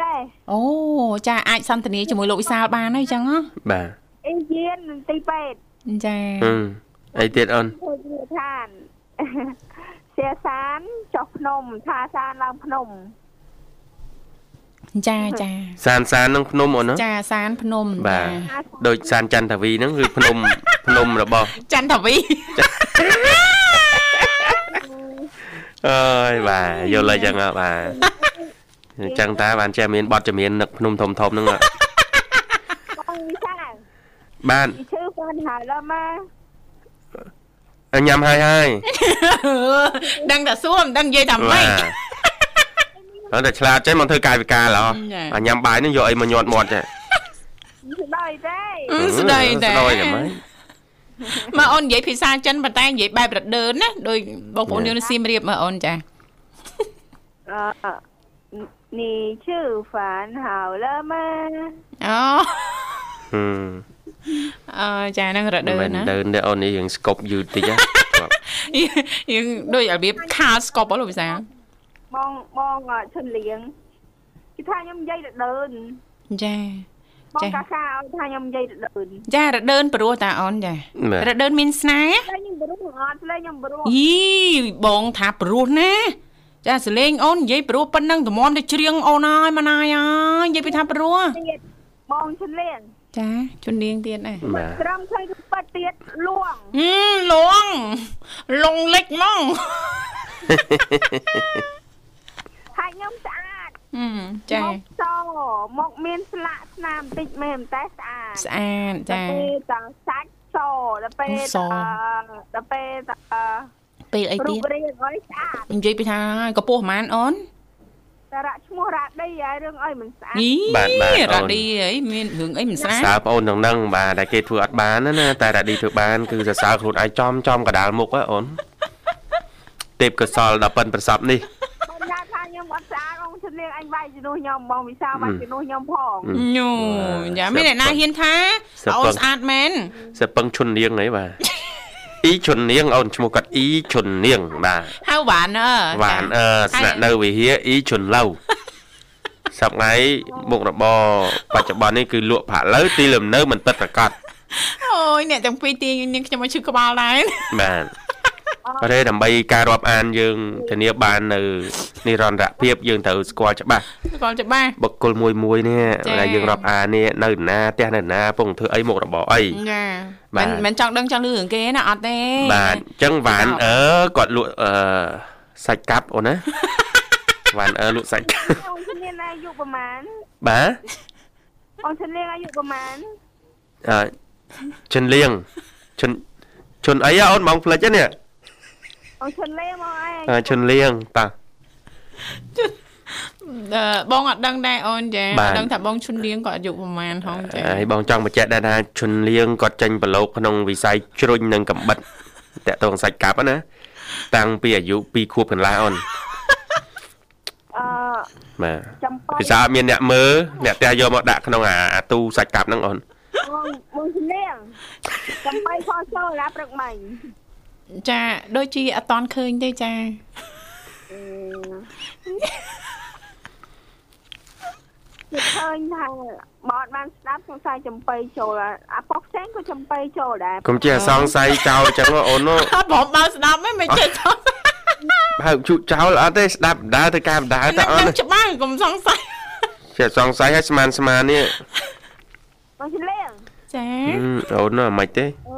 ចាអូចាអាចសន្ទនាជាមួយលោកវិសាលបានហើយអញ្ចឹងហ៎បាទអេយាននឹងទីពេទ្យចាហឹមអីទៀតអូនធ្វើ ជាឋានជាសានចុះភ្នំថាសានឡើងភ្នំចាចាសានសាននឹងភ្នំអូនណាចាសានភ្នំបាទចាដូចសានចន្ទវីហ្នឹងគឺភ្នំភ្នំរបស់ចន្ទវីអើយបាទយល់ហើយចឹងហ៎បាទអញ្ចឹងតាបានចេះមានបទចម្រៀងនឹកភ្នំធំធំហ្នឹងហ៎បងវិសាលបានពីឈឺបានហើយឡើមក ហើយញ៉ាំហើយហើយដឹងតែសួរមិនដឹងនិយាយថាម៉េចហ្នឹងតែឆ្លាតចេះមកធ្វើកាយវិការឡោះអាញ៉ាំបាយនឹងយកអីមកញាត់មាត់ចេះស្ដីទេស្ដីទេស្ដីតែម៉េចមកអូននិយាយភាសាចិនប៉ុន្តែនិយាយបែបរដើណាដោយបងប្អូនយើងសៀមរាបមកអូនចាអឺ你吃饭好了吗？哦。嗯。 អូហឹមអឺចាហ្នឹងរដើនមិនណាដើនទេអូននេះរឿងស្កប់យឺតតិចហ៎បាទយើងដូចរបៀបខាលស្កប់ហ៎លោកវិសាលបងបងឈុនលៀងគេថាខ្ញុំនិយាយរដើនចាបងចា៎កាកាឲ្យថាខ្ញុំនិយាយរដើនចារដើនព្រោះតាអូនចាបាទរដើនមានស្នេហ៍តែខ្ញុំបរុះអត់លេខ្ញុំបរុះយីបងថាព្រោះណាចាសលេងអូននិយាយព្រោះប៉ុណ្ណឹងតម្រាំទៅច្រៀងអូនហើយម៉ណាយហើយនិយាយពីថាព្រោះទៀតបងឈុនលៀង ចាជន់លៀងទៀតណាបាទត្រឹមឃើញទៅប៉ាត់ទៀតលួងហឹមលងលងលិចហ្មងហើយខ្ញុំស្អាតហឹមចាមកសមកមានស្លាកស្នាមបន្តិចមែនតែស្អាតស្អាតចាដល់ពេលតាសាច់សដល់ពេលសអឺដល់ពេលអឺពេលអីរូទៀតបរាងឲ្យស្អាតនិយាយពីថាកពស់ប្រហែលអូន តារៈឈ្មោះរ៉ាឌីហើយរឿងអីមិនស្អាតយីបាទបាទអូនរ៉ាឌីអីមានរឿងអីមិនស្អាតសើប្អូនទាំងហ្នឹងបាទតែគេធ្វើអត់បានណាណាតែរ៉ាឌីធ្វើបានគឺសរសើរខ្លួនឯងចំចំកដាលមុខហ៎អូនទេពកសលដល់ប៉ិនប្រសពនេះបងញ៉ាំថាខ្ញុំអត់ស្អាតបងឈុនលៀងអញវាយជំនួសខ្ញុំបងវិសាវាយជំនួសខ្ញុំផងញូយ៉ាមានអ្នកណាហ៊ានថាសឹកអូពឹនងស្អាតមែនសពឹងឈុននាងហីបាទ អ៊ីឈុននាងអូនឈ្មោះគាត់អ៊ីឈុននាងបាទហៅវ៉ានអើវ៉ានអឺស្នាក់នៅវិហារអ៊ីឈុនឡៅសប្ងៃមុខរបរបច្ចុប្បន្ននេះគឺលក់ផាក់ឡូវទីលំនៅមិនពិតប្រាកដអូយអ្នកទាំងពីរទាញនាងខ្ញុំមកឈឺក្បាលដែរបាទ អរេដើម្បីការរាប់អានយើងធានាបាននៅនិរន្តរភាពយើងត្រូវស្គាល់ច្បាស់គាត់ច្បាស់បុគ្គលមួយមួយនេះចា៎ដែលយើងរាប់អាននេះនៅណាផ្ទះនៅណាពងធ្វើអីមុខរបរអីចាបាមិនទមិនចង់ដឹងចង់លឺរឿងគេណាអត់ទេបាទអញ្ចឹងវ៉ានអឺគាត់លក់អឺសាច់កាប់អូនណាវ៉ានអឺលក់សាច់កាប់បងឈុនលៀងអាយុប្រហែលបាទបងឈុនលៀងអាយុប្រហែលអឺជិនលៀងជិនជន់អីហ៎អូនបងផ្លិចហ្នឹងនេះ បងឈុនលៀងមកឯងអឺជន់លៀងតាអឺបងអត់ដឹងដែរអូនចាបាទដឹងថាបងឈុនលៀងគាត់អាយុប្រហែលហងចាហើយបងចង់បញ្ជាក់ដែរថាជន់លៀងគាត់ចេញប្រឡូកក្នុងវិស័យជ្រុញនិងកំបិតតាក់ទងសាច់កាប់ហ្នឹងណាតាំងពីអាយុ2ខួបកន្លះអូនអឺបាទចំប៉ៃភាសាអត់មានអ្នកមើលអ្នកផ្ទះយកមកដាក់ក្នុងអាអាទូសាច់កាប់ហ្នឹងអូនបងបងជំនាញចំប៉ៃខចូលឡាព្រឹកមិញ ចាដូចជាអត់តន់ឃើញទេចាគេឃើញថាបអត់បានស្ដាប់សង្ស័យចំប៉ៃចូលអាប៉ុកផ្សេងក៏ចំប៉ៃចូលដែរកុំចេះសង្ស័យចោលអញ្ចឹងអូនអត់បងបើស្ដាប់ហ្នឹងមិនចេះសង្ស័យបើជក់ចោលអត់ទេស្ដាប់ដើរទៅការដើរទៅអូននឹងច្បាស់កុំសង្ស័យចេះសង្ស័យឲ្យស្មានស្មាននេះបងជំនាញចាហឹមអូនណាមិនទេអឺ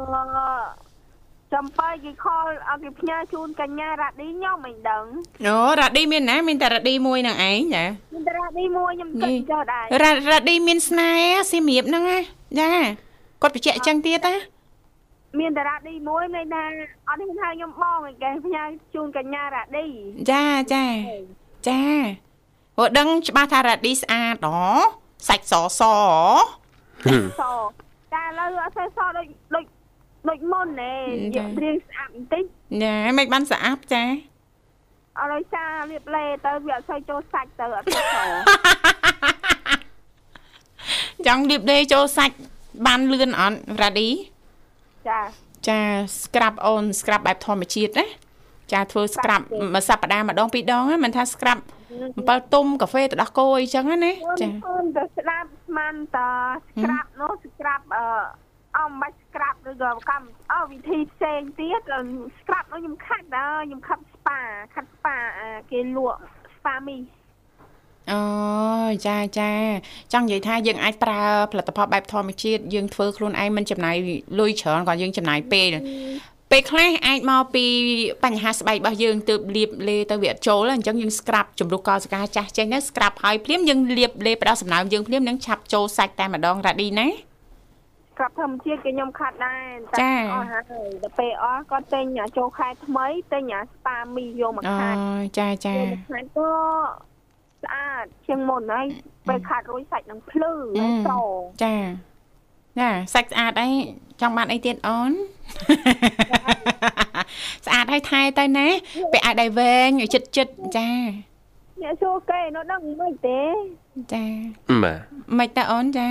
ចំប៉ៃគេខលឲ្យគេផ្ញើជូនកញ្ញារ៉ាឌីខ្ញុំមិនដឹងអូរ៉ាឌីមានណាមានតែរ៉ាឌីមួយនឹងឯងចាមានតែរ៉ាឌីមួយខ្ញុំគិតចូលដែររ៉ារ៉ាឌីមានស្នេហ៍សៀមរាបហ្នឹងណាចាគាត់បញ្ជាក់អញ្ចឹងទៀតណាមានតារ៉ាឌីមួយមានថាអត់នេះថាខ្ញុំបងឯគេផ្ញើជូនកញ្ញារ៉ាឌីចាចាចាព្រោះដឹងច្បាស់ថារ៉ាឌីស្អាតហ៎សាច់សសហ៎ហឹមសតែឥឡូវអត់សូវសដូចដូច ដូចមុនទេចា៎យើងរៀងស្អាតបន្តិចចាមិនបានស្អាតចាអត់ឲ្យសាលៀបលេទៅវាអត់សូវចូលសាច់ទៅអត់សូវសចង់លៀបដេចូលសាច់បានលឿនអត់រ៉ាឌីចាចាស្ក្រាប់អូនស្ក្រាប់បែបធម្មជាតិណាចាធ្វើស្ក្រាប់មួយសប្តាហ៍ម្ដងពីរដងណាមិនថាស្ក្រាប់អំពិលទុំកាហ្វេទឹកដោះគោអីចឹងណាចាអូនទៅស្ដាប់ស្មានតាស្ក្រាប់នោះស្ក្រាប់អឺអមបាច់ស្ក្រាប់ឬក៏កម្មអឺវិធីផ្សេងទៀតស្ក្រាប់នោះខ្ញុំខាត់ដល់ខ្ញុំខាត់ស្ប៉ាខាត់ស្ប៉ាគេលក់ស្ប៉ាមីអូចាចាចង់និយាយថាយើងអាចប្រើផលិតផលបែបធម្មជាតិយើងធ្វើខ្លួនឯងមិនចំណាយលុយច្រើនគាត់យើងចំណាយពេលពេលខ្លះអាចមកពីបញ្ហាស្បែករបស់យើងទើបលាបលេទៅវាអត់ចូលអញ្ចឹងយើងស្ក្រាប់ជំរុះកោសិកាចាស់ចេញទៅស្ក្រាប់ហើយភ្លាមយើងលាបលេបផ្ដោតសំណើមយើងភ្លាមនឹងឆាប់ចូលសាច់តែម្ដងរ៉ាឌីណា ក្រាប់ធម្មជាតិក៏ខ្ញុំខាត់ដែរចាអស់ហើយដល់ពេលអស់ក៏ទិញអាចូលខែថ្មីទិញអាស្ប៉ាមីយកមកអូខាត់ចាចាយកមកខាត់ក៏ស្អាតជាងមុនហើយពេលខាត់រួចសាច់នឹងភ្លឺហើយសចាណាសាច់ស្អាតអីចង់បានអីទៀតអូនស្អាតហើយថែទៅណាពាក់អាវដៃវែងឲ្យចិត្តចិត្តចាអ្នកសួរគេនៅដឹងមិនទេចាបាទមិនតើអូនចា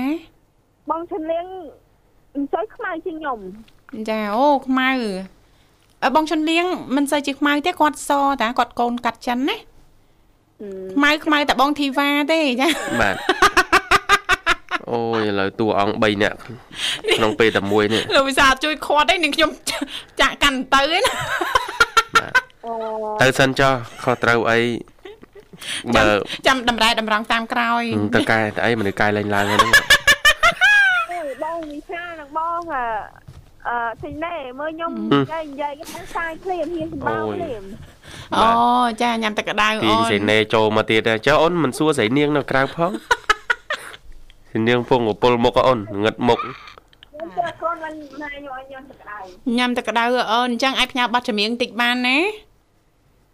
បងឈិនលៀងមិន សូវខ្មៅជាងខ្ញុំចាអូខ្មៅអើបងជន់លៀងមិនសូវជាខ្មៅទេគាត់សតាគាត់កូនកាត់ចិនណាខ្មៅខ្មៅតែបងធីវ៉ាទេចាបាទអូយឥឡូវតួអង្គ3នាក់ក្នុងពេលតែមួយនេះលោកវិសាលជួយខាត់ឯងនឹងខ្ញុំចាក់កាន់ទៅឯណាអូទៅសិនចុះខុសត្រូវអីបើចាំតម្រែតម្រង់តាមក្រោយ ទៅកែតែអីមនុស្សកែលែងឡើងហ្នឹងបងវិសានឹង បងអឺអឺទិញណែមើលខ្ញុំនិយាយនិយាយគេសាយភ្លាមហ៊ានសម្បោភ្លាមអូចាញ៉ាំតែក្តៅទាអូញនសេនេចូលមកទៀតចុះអូនមិនសួរស្រីនាងនៅក្រៅផងសេនាងពងកពុលមុខអូនងឹតមុខខ្ញុំជឿកូនមិនណាយកឲ្យខ្ញុំទៅក្តៅញ៉ាំតែក្តៅអូនអញ្ចឹងអាចផ្ញើប័ណ្ណចម្រៀងតិចបានណា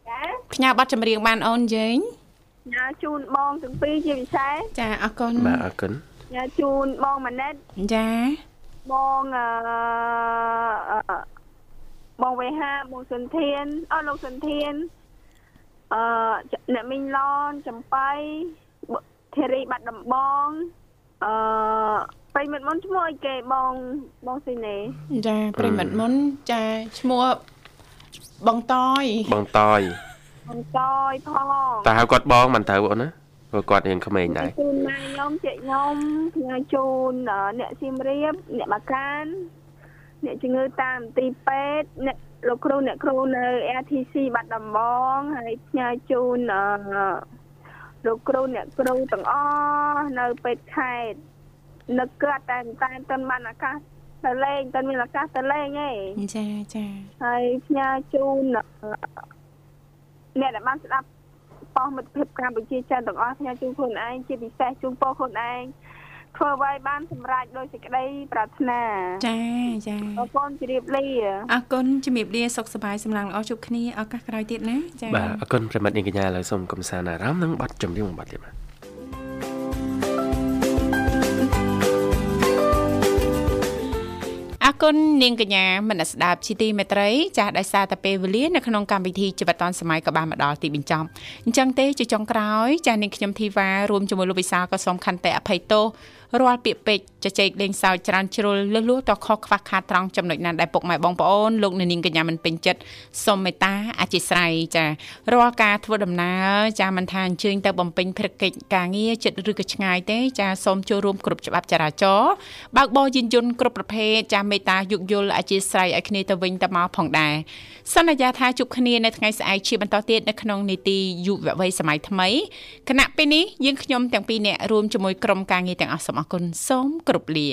ចាផ្ញើប័ណ្ណចម្រៀងបានអូនយើងញ៉ាជូនបងទាំងពីរជាពិសេសចាអរគុណបាទអរគុណញ៉ាជូនបងម៉ាណិតចា បងអឺអឺបងវេហាបងសុនធានអត់លោកសុនធានអឺអ្នកមីងឡនចំបៃធារីបាត់ដំបងអឺប្រិមិត្តមុនឈ្មោះអីគេបងបងស៊ីណេចាប្រិមិត្តមុនចាឈ្មោះបងតយបងតយបងតយផងតើហៅគាត់បងមិនត្រូវអូនណា ព្រោះគាត់រៀងក្មេងដែរជូនម៉ែខ្ញុំជែកខ្ញុំផ្ញើជូនអឺអ្នកសៀមរាបអ្នកបាកានអ្នកជំងឺតាមមន្ទីរពេទ្យអ្នកលោកគ្រូអ្នកគ្រូនៅ RTC បាត់ដំបងហើយផ្ញើជូនអឺលោកគ្រូអ្នកគ្រូទាំងអស់នៅពេទ្យខេត្តនឹកគាត់តែតែមិនបានឱកាសទៅលេងតែមានឱកាសទៅលេងឯងចាចាហើយផ្ញើជូនអឺអ្នកដែលបានស្ដាប់ ប៉ុស្តិ៍មិត្តភាពកម្ពុជាចិនទាំងអស់ផ្ញើជូនខ្លួនឯងជាពិសេសជូនពរខ្លួនឯងធ្វើអ្វីបានសម្រេចដោយសេចក្តីប្រាថ្នាចាចាអរគុណជម្រាបលាអរគុណជំរាបលាសុខសប្បាយសម្លាំងល្អជួបគ្នាឱកាសក្រោយទៀតណាចាបាទអរគុណប្រិមិត្តនាងកញ្ញាឥឡូវសូមកំសាន្តអារម្មណ៍និងប័ណ្ណចម្រៀងមួយប័ណ្ណទៀតបាទ គុណនាងកញ្ញាមនស្ដាប់ជីទីមេត្រីចាស់ដោយសារតែពេលវេលានៅក្នុងកម្មវិធីជីវិតឌွန်សម័យក៏បានមកដល់ទីបញ្ចប់អញ្ចឹងទេជាចុងក្រោយចាស់នាងខ្ញុំធីវ៉ារួមជាមួយលោកវិសាលក៏សូមខន្តីអភ័យទោស រាល់ពាក្យពេចន៍ជជែកលេងសើចច្រើនជ្រុលលឺលួតខុសខ្វះខាតត្រង់ចំណុចណាដែលពុកម៉ែបងប្អូនលោកអ្នកនាងកញ្ញាមិនពេញចិត្តសូមមេត្តាអធិស្ឋានចារាល់ការធ្វើដំណើរចាមិនថាអញ្ជើញទៅបំពេញភារកិច្ចការងារចិត្តឬក៏ឆ្ងាយទេចាសូមចូលរួមគ្រប់ច្បាប់ចរាចរណ៍បើកបរយានយន្តគ្រប់ប្រភេទចាមេត្តាយោគយល់អធិស្ឋានឲ្យគ្នាទៅវិញទៅមកផងដែរសន្យាថាជួបគ្នានៅថ្ងៃស្អែកជាបន្តទៀតនៅក្នុងនីតិយុវវ័យសម័យថ្មីគណៈពេលនេះយើងខ្ញុំទាំងពីរនាក់រួមជាមួយក្រុមការងារទាំងអស់សូមអរគុណសូមគោរពលា